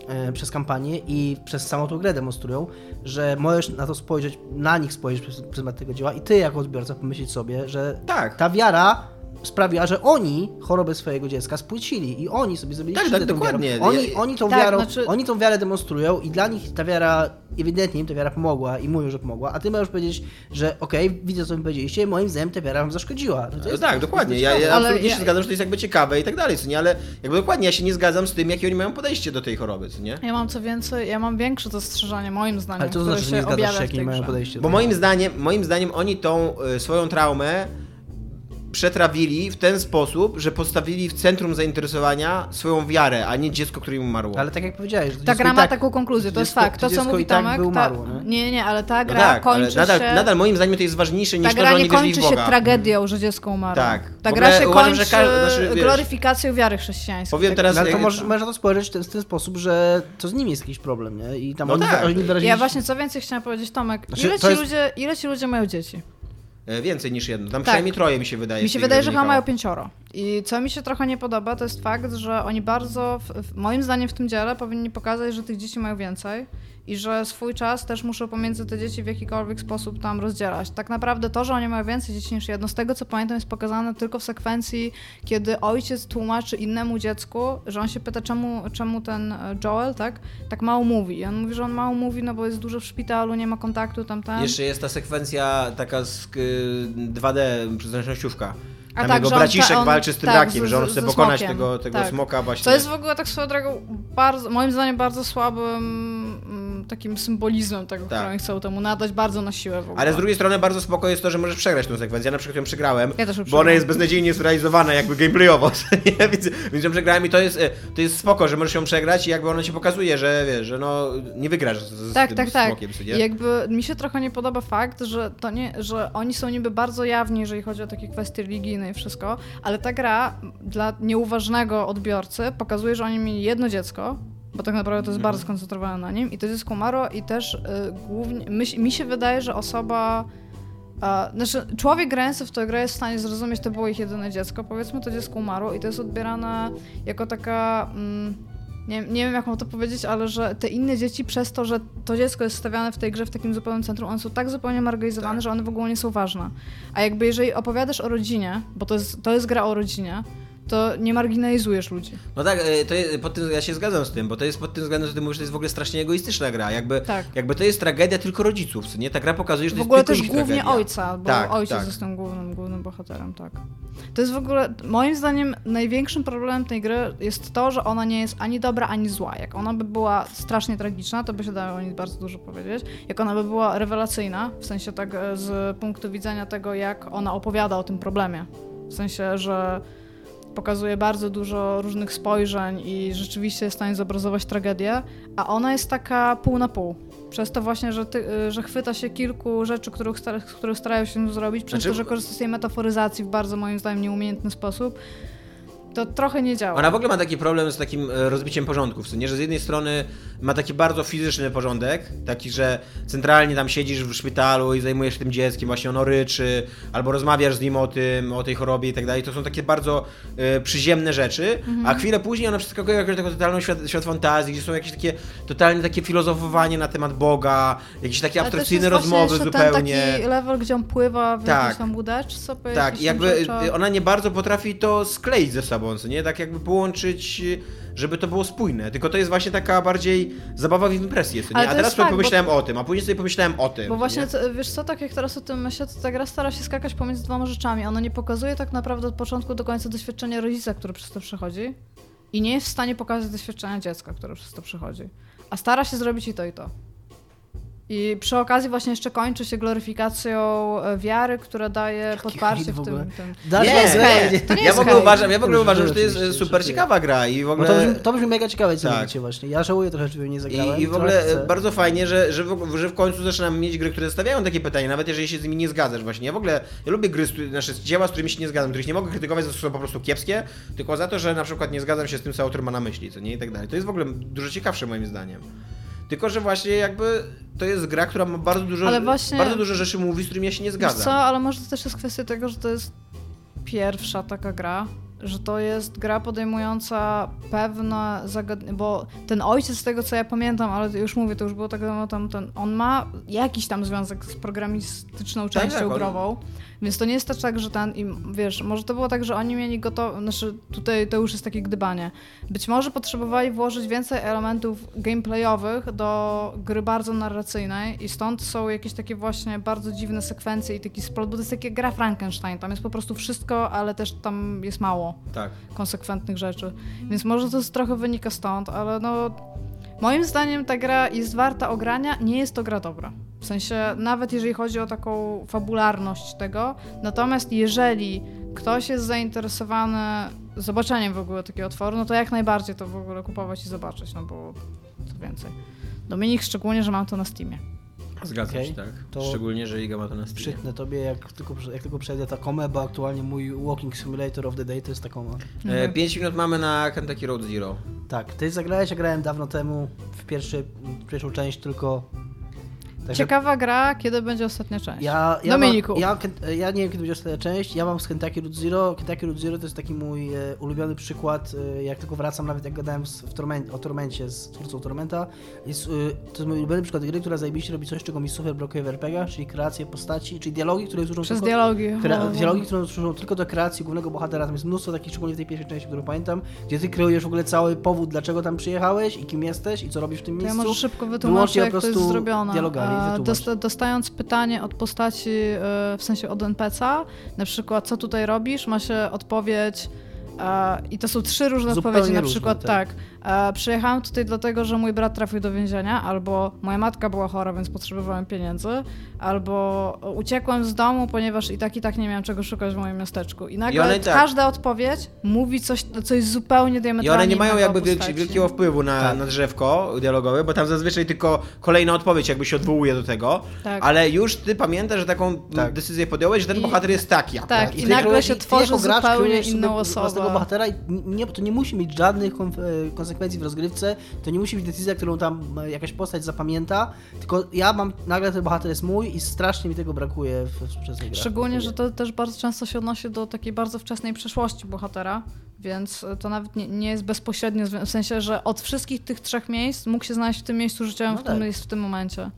e, przez kampanię i przez samą tą grę demonstrują, że możesz na to spojrzeć, na nich spojrzeć przez pryzmat tego dzieła i ty jako odbiorca pomyśleć sobie, że Tak. ta wiara sprawiła, że oni chorobę swojego dziecka spłycili i oni sobie zrobili Tak, tak, dokładnie. Oni, oni, tą Tak, wiarą, znaczy- oni tą wiarę demonstrują i dla nich ta wiara, ewidentnie im ta wiara pomogła i mówią, że pomogła, a ty możesz powiedzieć, że okej, widzę co mi powiedzieliście, moim zdaniem ta wiara wam zaszkodziła. No to jest, tak, to jest dokładnie. Ja, ja Ale absolutnie ja- się zgadzam, że to jest jakby ciekawe i tak dalej, co nie? Ale jakby dokładnie ja się nie zgadzam z tym, jakie oni mają podejście do tej choroby, co nie? Ja mam co więcej, ja mam większe zastrzeżenie moim zdaniem, Ale to znaczy, że się nie zgadzasz się, jakie mają podejście. Bo do moim zdaniem, moim zdaniem oni tą y, swoją traumę przetrawili w ten sposób, że postawili w centrum zainteresowania swoją wiarę, a nie dziecko, które im umarło. Ale tak jak powiedziałeś, Ta gra ma tak- taką konkluzję, to jest dziecko- fakt. To, co mówi i tak Tomek, by ta... umarło, nie? nie, nie, ale ta No gra tak, ale kończy nadal, się... nadal moim zdaniem to jest ważniejsze niż Ta to, że oni kończy w się tragedią, że dziecko umarło. Tak. Ta gra się uważam, kończy każdy- znaczy, wiesz, gloryfikacją wiary chrześcijańskiej. Powiem Tak teraz- No, ale to jak- możesz, możesz na to spojrzeć w ten, w ten sposób, że to z nimi jest jakiś problem, nie? I tam No oni, tak. oni wyrazili... Ja właśnie co więcej chciałam powiedzieć, Tomek, Znaczy, ile, ci jest- ludzie, ile ci ludzie mają dzieci? E, Więcej niż jedno. Tam przynajmniej troje mi się wydaje. Mi się wydaje, że chyba mają pięcioro. I co mi się trochę nie podoba, to jest fakt, że oni bardzo, w, w, moim zdaniem w tym dziele powinni pokazać, że tych dzieci mają więcej i że swój czas też muszą pomiędzy te dzieci w jakikolwiek sposób tam rozdzielać. Tak naprawdę to, że oni mają więcej dzieci niż jedno, z tego co pamiętam jest pokazane tylko w sekwencji, kiedy ojciec tłumaczy innemu dziecku, że on się pyta, czemu, czemu ten e, Joel, tak, tak mało mówi. I on mówi, że on mało mówi, no bo jest dużo w szpitalu, nie ma kontaktu, tam, tam. Jeszcze jest ta sekwencja taka z y, 2D zręcznościówka. A Tam tak, jego on- braciszek on- walczy z tym tak, rakiem, z- że on chce pokonać smokiem. tego, tego Tak. smoka właśnie. Co jest w ogóle tak swoją drogą bardzo, moim zdaniem bardzo słabym takim symbolizmem tego, Tak. który chcą temu nadać, bardzo na siłę w ogóle. Ale z drugiej strony bardzo spoko jest to, że możesz przegrać tę sekwencję. Ja na przykład ją przegrałem, Ja też ją bo ona jest beznadziejnie zrealizowana jakby gameplayowo? Więc, więc ją przegrałem i to jest, e, to jest spoko, że możesz ją przegrać i jakby ona ci pokazuje, że wiesz, że no nie wygrasz z, z tak, tym tak, tak. smokiem, co nie? I jakby mi się trochę nie podoba fakt, że to nie, że oni są niby bardzo jawni, jeżeli chodzi o takie kwestie religijne i wszystko, ale ta gra dla nieuważnego odbiorcy pokazuje, że oni mieli jedno dziecko, bo tak naprawdę to jest Mhm. bardzo skoncentrowane na nim i to dziecko umarło i też y, głównie, mi, mi się wydaje, że osoba a, znaczy, człowiek grający w tę grę jest w stanie zrozumieć, to było ich jedyne dziecko. Powiedzmy, to dziecko umarło i to jest odbierane jako taka. Mm, nie, nie wiem, jak mam to powiedzieć, ale że te inne dzieci, przez to, że to dziecko jest stawiane w tej grze w takim zupełnym centrum, one są tak zupełnie marginalizowane, Tak. że one w ogóle nie są ważne. A jakby jeżeli opowiadasz o rodzinie, bo to jest, to jest gra o rodzinie, to nie marginalizujesz ludzi. No tak, e, to jest, pod tym, ja się zgadzam z tym, bo to jest pod tym względem, że ty mówisz, że to jest w ogóle strasznie egoistyczna gra. Jakby, Tak. jakby to jest tragedia tylko rodziców, nie? Ta gra pokazuje, że to W ogóle jest tylko też ich głównie tragedia. ojca, bo Tak, ojciec tak. jest tym głównym, głównym bohaterem, tak. To jest w ogóle, moim zdaniem, największym problemem tej gry jest to, że ona nie jest ani dobra, ani zła. Jak ona by była strasznie tragiczna, to by się dało o niej bardzo dużo powiedzieć. Jak ona by była rewelacyjna, w sensie tak e, z punktu widzenia tego, jak ona opowiada o tym problemie. W sensie, że pokazuje bardzo dużo różnych spojrzeń i rzeczywiście jest w stanie zobrazować tragedię, a ona jest taka pół na pół. Przez to właśnie, że, ty, y, że chwyta się kilku rzeczy, których, stara, których starają się zrobić, przez Znaczy- to, że korzysta z tej metaforyzacji w bardzo moim zdaniem nieumiejętny sposób, to trochę nie działa. Ona w ogóle ma taki problem z takim e, rozbiciem porządków, nie? Że z jednej strony ma taki bardzo fizyczny porządek, taki, że centralnie tam siedzisz w szpitalu i zajmujesz się tym dzieckiem, właśnie ono ryczy, albo rozmawiasz z nim o tym, o tej chorobie i tak dalej. To są takie bardzo e, przyziemne rzeczy, a chwilę później ona przeskakuje jakąś taką totalną świat, świat fantazji, gdzie są jakieś takie totalnie takie filozofowanie na temat Boga, jakieś takie Ale abstrakcyjne rozmowy zupełnie. ten taki level, gdzie on pływa w Tak. jakiejś tam łódeczce sobie. Tak, jakby rzeczach. y, ona nie bardzo potrafi to skleić ze sobą. Sobą, co nie? Tak jakby połączyć, żeby to było spójne. Tylko to jest właśnie taka bardziej zabawa w impresję, co nie? A teraz sobie fakt, bo- pomyślałem o tym, a później sobie pomyślałem o tym. Bo co właśnie, nie? to, wiesz co, tak jak teraz o tym myślę, to ta gra stara się skakać pomiędzy dwoma rzeczami. Ona nie pokazuje tak naprawdę od początku do końca doświadczenia rodzica, który przez to przechodzi i nie jest w stanie pokazać doświadczenia dziecka, które przez to przechodzi. A stara się zrobić i to, i to. I przy okazji właśnie jeszcze kończy się gloryfikacją e, wiary, która daje podparcie hit w w tym. tym. Nie, hejt, to nie ja jest w ogóle uważam, ja w ogóle uważam, że to jest oczywiście, super ciekawa gra i w Bo ogóle... to, brzmi, to brzmi mega ciekawe, co Tak. mówicie właśnie. Ja żałuję trochę, że nie zagrałem. I, I w ogóle chcę. bardzo fajnie, że, że, w, że w końcu zaczynam mieć gry, które stawiają takie pytania, nawet jeżeli się z nimi nie zgadzasz właśnie. Ja w ogóle, ja lubię gry, z których- znaczy dzieła, z którymi się nie zgadzam, których nie mogę krytykować, za to, że są po prostu kiepskie, tylko za to, że na przykład nie zgadzam się z tym, co autor ma na myśli, co nie, i tak dalej. To jest w ogóle dużo ciekawsze moim zdaniem. Tylko, że właśnie jakby to jest gra, która ma bardzo dużo, właśnie- bardzo dużo rzeczy mówi, z którymi ja się nie zgadzam. co, ale może to też jest kwestia tego, że to jest pierwsza taka gra, że to jest gra podejmująca pewne zagadnienia, bo ten ojciec z tego co ja pamiętam, ale już mówię, to już było tak dawno tam, ten, on ma jakiś tam związek z programistyczną Tak, częścią tak, grową, więc to nie jest też tak, że ten, i wiesz, może to było tak, że oni mieli gotowe, znaczy tutaj to już jest takie gdybanie. Być może potrzebowali włożyć więcej elementów gameplayowych do gry bardzo narracyjnej i stąd są jakieś takie właśnie bardzo dziwne sekwencje i taki splot, bo to jest takie gra Frankenstein, tam jest po prostu wszystko, ale też tam jest mało Tak. konsekwentnych rzeczy. Więc może to trochę wynika stąd, ale no moim zdaniem ta gra jest warta ogrania, nie jest to gra dobra. W sensie nawet jeżeli chodzi o taką fabularność tego, natomiast jeżeli ktoś jest zainteresowany zobaczeniem w ogóle takiego otworu, no to jak najbardziej to w ogóle kupować i zobaczyć, no bo co więcej. Dominik szczególnie, że mam to na Steamie. Zgadzam Okej, się, tak. to- Szczególnie, że Iga ma to na Steamie. Przytnę tobie, jak tylko, jak tylko przejdę takomę, bo aktualnie mój Walking Simulator of the Day to jest takoma. E, 5 minut mamy na Kentucky Road Zero. Tak, ty zagrałeś, ja grałem dawno temu w, pierwszy, w pierwszą część tylko... Także Ciekawa gra, kiedy będzie ostatnia część. Ja, ja, Dominiku. Mam, ja, ja nie wiem, kiedy będzie ostatnia część. Ja mam z Kentucky Route Zero. Kentucky Route Zero to jest taki mój e, ulubiony przykład. E, jak tylko wracam, nawet jak gadałem z, w Torment, o Tormencie z twórcą Tormenta, jest, e, to jest mój ulubiony przykład gry, która zajebiście robi coś, czego mi super brakuje w RPG, czyli kreację postaci, czyli dialogi, które służą Przez tylko, dialogi. Kre- dialogi, które służą tylko do kreacji głównego bohatera. Tam jest mnóstwo takich, szczególnie w tej pierwszej części, którą pamiętam, gdzie ty kreujesz w ogóle cały powód, dlaczego tam przyjechałeś i kim jesteś i co robisz w tym To ja miejscu. może szybko po jak to jest prostu zrobione. dialogami. Dosta- dostając pytanie od postaci, e, w sensie od NPC-a, na przykład co tutaj robisz, ma się odpowiedź i to są trzy różne Zupełnie odpowiedzi, na różne, przykład tak. tak, przyjechałam tutaj dlatego, że mój brat trafił do więzienia, albo moja matka była chora, więc potrzebowałem pieniędzy, albo uciekłem z domu, ponieważ i tak i tak nie miałem czego szukać w moim miasteczku. I nagle one tak- każda odpowiedź mówi coś, coś zupełnie I diametralnie one nie mają jakby wielki, wielkiego wpływu na, Tak. na drzewko dialogowe, bo tam zazwyczaj tylko kolejna odpowiedź jakby się odwołuje do tego, Tak. ale już ty pamiętasz, że taką Tak. decyzję podjąłeś, że ten I- bohater jest taki. Tak, tak. i ty nagle się tworzy zupełnie inną własnego bohatera nie, to nie musi mieć żadnych e, konsekwencji w rozgrywce, to nie musi być decyzja, którą tam e, jakaś postać zapamięta, tylko ja mam, nagle ten bohater jest mój i strasznie mi tego brakuje w grze. Szczególnie, że to też bardzo często się odnosi do takiej bardzo wczesnej przeszłości bohatera, więc to nawet nie, nie jest bezpośrednio, w sensie, że od wszystkich tych trzech miejsc mógł się znaleźć w tym miejscu życiowym, No w którym tak. jest w tym momencie.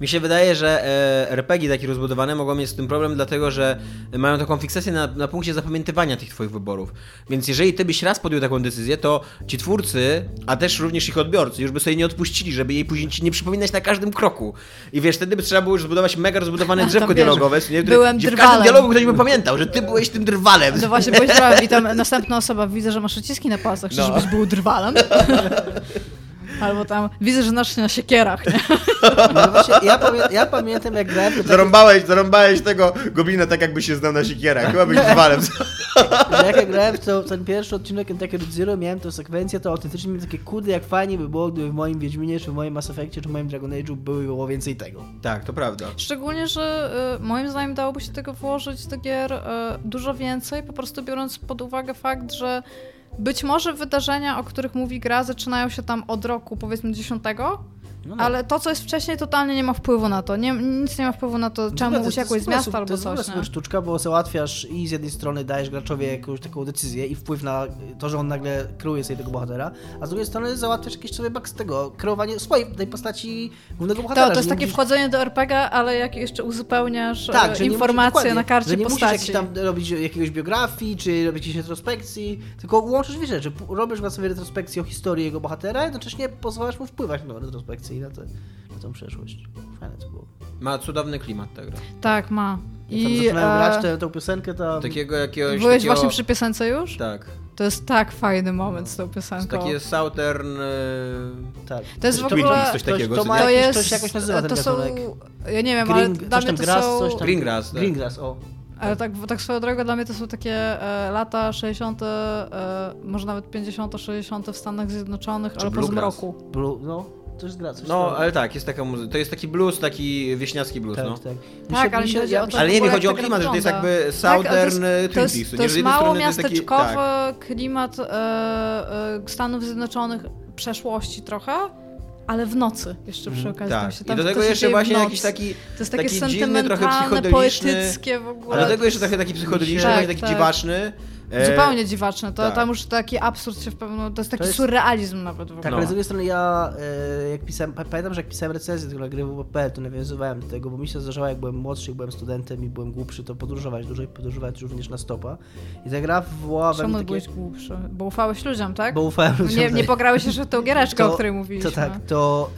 Mi się wydaje, że e, RPG takie rozbudowane mogą mieć z tym problem, dlatego że mają taką fiksację na, na punkcie zapamiętywania tych twoich wyborów. Więc jeżeli ty byś raz podjął taką decyzję, to ci twórcy, a też również ich odbiorcy, już by sobie nie odpuścili, żeby jej później ci nie przypominać na każdym kroku. I wiesz, wtedy by trzeba było już zbudować mega rozbudowane drzewko wiesz, dialogowe, nie, byłem gdzie w drwalem. każdym dialogu ktoś by pamiętał, że ty byłeś tym drwalem. No właśnie, byłeś drwalem i tam następna osoba, widzę, że masz przyciski na pasach, No. no. żebyś był drwalem. Albo tam, widzę, że znasz się na siekierach, nie? No właśnie, ja, pamię- ja pamiętam jak grałem, to tak, Zarąbałeś, zarąbałeś tego goblina tak jakby się znał na sikierach. Chyba być drwalem. że jak ja grałem w to, ten pierwszy odcinek Kentucky Route Zero, miałem tę sekwencję, to autentycznie miałem takie kurde, jak fajnie by było, gdyby w moim Wiedźminie, czy w moim Mass Effectie, czy w moim Dragon Age'u były było więcej tego. Tak, to prawda. Szczególnie, że y, moim zdaniem dałoby się tego włożyć do gier y, dużo więcej, po prostu biorąc pod uwagę fakt, że być może wydarzenia, o których mówi gra, zaczynają się tam od roku powiedzmy 10 No, no. Ale to, co jest wcześniej, totalnie nie ma wpływu na to. Nie, nic nie ma wpływu na to, czemu jest- uciekłeś z miasta albo To jest coś. super sztuczka, bo załatwiasz i z jednej strony dajesz graczowi jakąś taką decyzję i wpływ na to, że on nagle kreuje sobie tego bohatera, a z drugiej strony załatwiasz jakieś sobie z tego, kreowanie swojej tej postaci głównego bohatera. To, to jest takie musisz- wchodzenie do RPG, ale jak jeszcze uzupełniasz tak, e, nie informacje musisz, na karcie że nie postaci. musisz tam robić jakiegoś biografii, czy robić jakiejś retrospekcji, tylko łączysz dwie rzeczy. Robisz sobie retrospekcję o historii jego bohatera, jednocześnie pozwalasz mu wpływać na retrospekcję i na, te, na tą przeszłość. Fajne to było. Ma cudowny klimat ta gra. Tak, ma. Jak tam I zaczynałem grać tę, tę piosenkę, to... Takiego jakiegoś... byłeś takiego... właśnie przy piosence już? Tak. To jest tak fajny moment z tą piosenką. Takie Southern... e, Tak. To jest w ogóle... Coś takiego. to ma nie? To jest... to się jakoś nazywa ten to są... gatunek. Ja nie wiem, ale dla coś mnie to grass, są... coś tam. Greengrass, tak. Greengrass, o. Ale tak, tak swoją drogą dla mnie to są takie e, lata 60., e, może nawet 50., 60. w Stanach Zjednoczonych, Czy ale po zmroku. Blue, no, to jest gra, coś No, tam. ale tak, jest taka muzyka. To jest taki blues, taki wieśniacki blues, tak, no. tak. Tak, ale chodzi o to, Ale nie w mi ogóle chodzi o jak ta gra klimat, że to jest jakby Tak, ale Southern to jest, to Twin jest, Peaks. to jest mało to jest taki- miasteczkowy tak. klimat e, e, Stanów Zjednoczonych, przeszłości trochę, ale w nocy jeszcze przy okazji. tam Tak, się, i tam, do to tego się jeszcze właśnie jakiś taki... To jest takie taki dziwny, trochę psychodeliczny, poetyckie w ogóle. Ale do tego jeszcze trochę taki psychodeliczny, Tak, taki tak. dziwaczny. E, Zupełnie dziwaczne. To, tak. Tam już taki absurd się w pewnym... To jest taki To jest- surrealizm nawet w ogóle. Tak, No. ale z drugiej strony ja, e, jak pisałem, pa- pamiętam, że jak pisałem recenzję tego gry WP, to nawiązywałem do tego, bo mi się zdarzało, jak byłem młodszy, jak byłem studentem i byłem głupszy, to podróżować dłużej, podróżować również na stopa. I ta gra wywołała we mnie Czemu takie... byłeś głupszy? Bo ufałeś ludziom, tak? Bo ufałem ludziom, nie, nie tak. pograłeś jeszcze w tą giereczkę, o To- której mówiliśmy. To tak, to,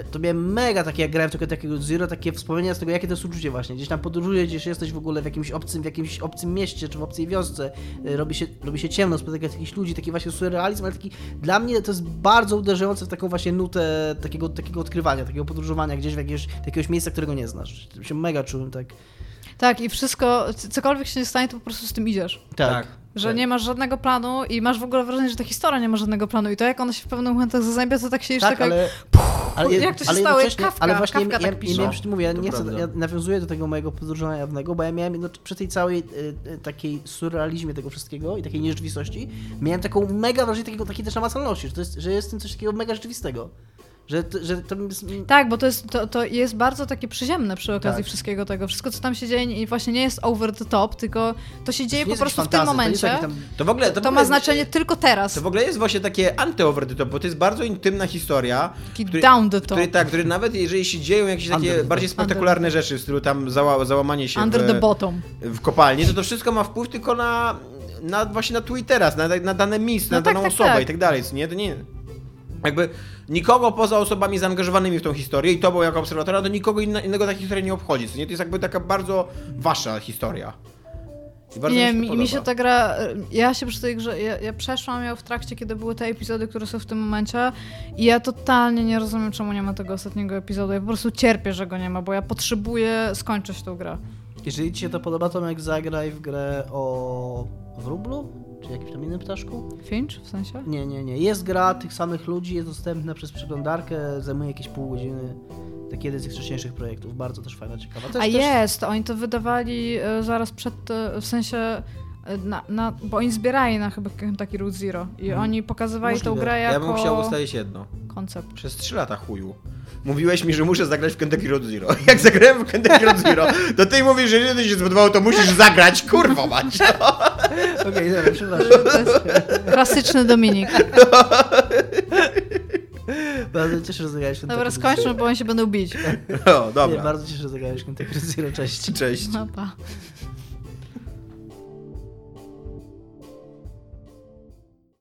e, to miałem mega takie, jak grałem tylko takiego Zero, takie wspomnienia z tego, jakie to jest uczucie właśnie. Gdzieś tam podróżujesz, gdzieś jesteś w ogóle w jakimś obcym, w jakimś obcym mieście, czy w obcej wiosce, robi się, robi się ciemno, spotykasz jakichś ludzi, taki właśnie surrealizm, ale taki, dla mnie to jest bardzo uderzające w taką właśnie nutę takiego, takiego odkrywania, takiego podróżowania gdzieś w jakiegoś, jakiegoś miejsca, którego nie znasz. Się mega czułem tak. Tak, i wszystko, cokolwiek się nie stanie, to po prostu z tym idziesz. Tak. Że Tak. nie masz żadnego planu i masz w ogóle wrażenie, że ta historia nie ma żadnego planu i to jak ona się w pewnych momentach zazębia, to tak siedzisz Tak, tak, ale, ale, jak to się ale stało, jak Kafka, ale właśnie Kafka ja, tak ja, pisze. nie wiem, przy tym mówię, ja nie chcę, ja nawiązuję do tego mojego podróżowania jawnego, bo ja miałem no, przy tej całej y, takiej surrealizmie tego wszystkiego i takiej nierzeczywistości, miałem taką mega wrażenie takiego, takiej też namacalności, że, to jest, że jest w tym coś takiego mega rzeczywistego. Że, to- że to Tak, bo to jest, to, to jest bardzo takie przyziemne przy okazji Tak. wszystkiego tego. Wszystko, co tam się dzieje, i właśnie nie jest over the top, tylko to się dzieje nie po prostu w tym to momencie. taki tam- To w ogóle... To, w ma ogóle- znaczenie tylko teraz. To w ogóle jest właśnie takie anty-over the top, bo to jest bardzo intymna historia. Taki który- down the top. Który, tak, który nawet jeżeli się dzieją jakieś Under takie bardziej spektakularne rzeczy, w stylu tam zała, załamanie się Under w, the bottom. w kopalni, to to wszystko ma wpływ tylko na, na właśnie na tu i teraz, na, na dane miejsce, No na tak, daną tak, osobę tak. i tak dalej, nie? To nie... Jakby nikogo poza osobami zaangażowanymi w tą historię i tobą jako obserwatora, to nikogo inna, innego ta historia nie obchodzi, co nie? To jest jakby taka bardzo wasza historia. I nie, mi mi, się mi się ta gra. Ja się przy tej grze. Ja, ja przeszłam ją w trakcie, kiedy były te epizody, które są w tym momencie. I ja totalnie nie rozumiem, czemu nie ma tego ostatniego epizodu. Ja po prostu cierpię, że go nie ma, bo ja potrzebuję skończyć tą grę. Jeżeli ci się to podoba, to jak zagraj w grę o wróblu? Czy jakimś tam innym ptaszku? Finch w sensie? Nie, nie, nie. Jest gra tych samych ludzi, jest dostępna przez przeglądarkę, zajmuje jakieś pół godziny. Taki jeden z tych wcześniejszych projektów, bardzo też fajna, ciekawa. Też, A też... jest, oni to wydawali e, zaraz przed, e, w sensie, na, na, bo oni zbierali na chyba taki Root Zero i Mhm. oni pokazywali tą Możliwe. grę jako Ja bym chciał ustalić jedno. koncept. Przez 3 lata chuju. Mówiłeś mi, że muszę zagrać w Kentucky Road Zero. Jak zagrałem w Kentucky Road Zero, to ty mówisz, że jeżeli się spodobało, to musisz zagrać, kurwa mać. Okej, dobra, przepraszam. To jest klasyczny Dominik. Bardzo cieszę, że zagrałeś w Dobra, Kentucky skończmy, bo oni się będą bić. O, Nie, dobra. bardzo cieszę, że zagrałeś w Kentucky Road Zero, cześć. Cześć. No pa.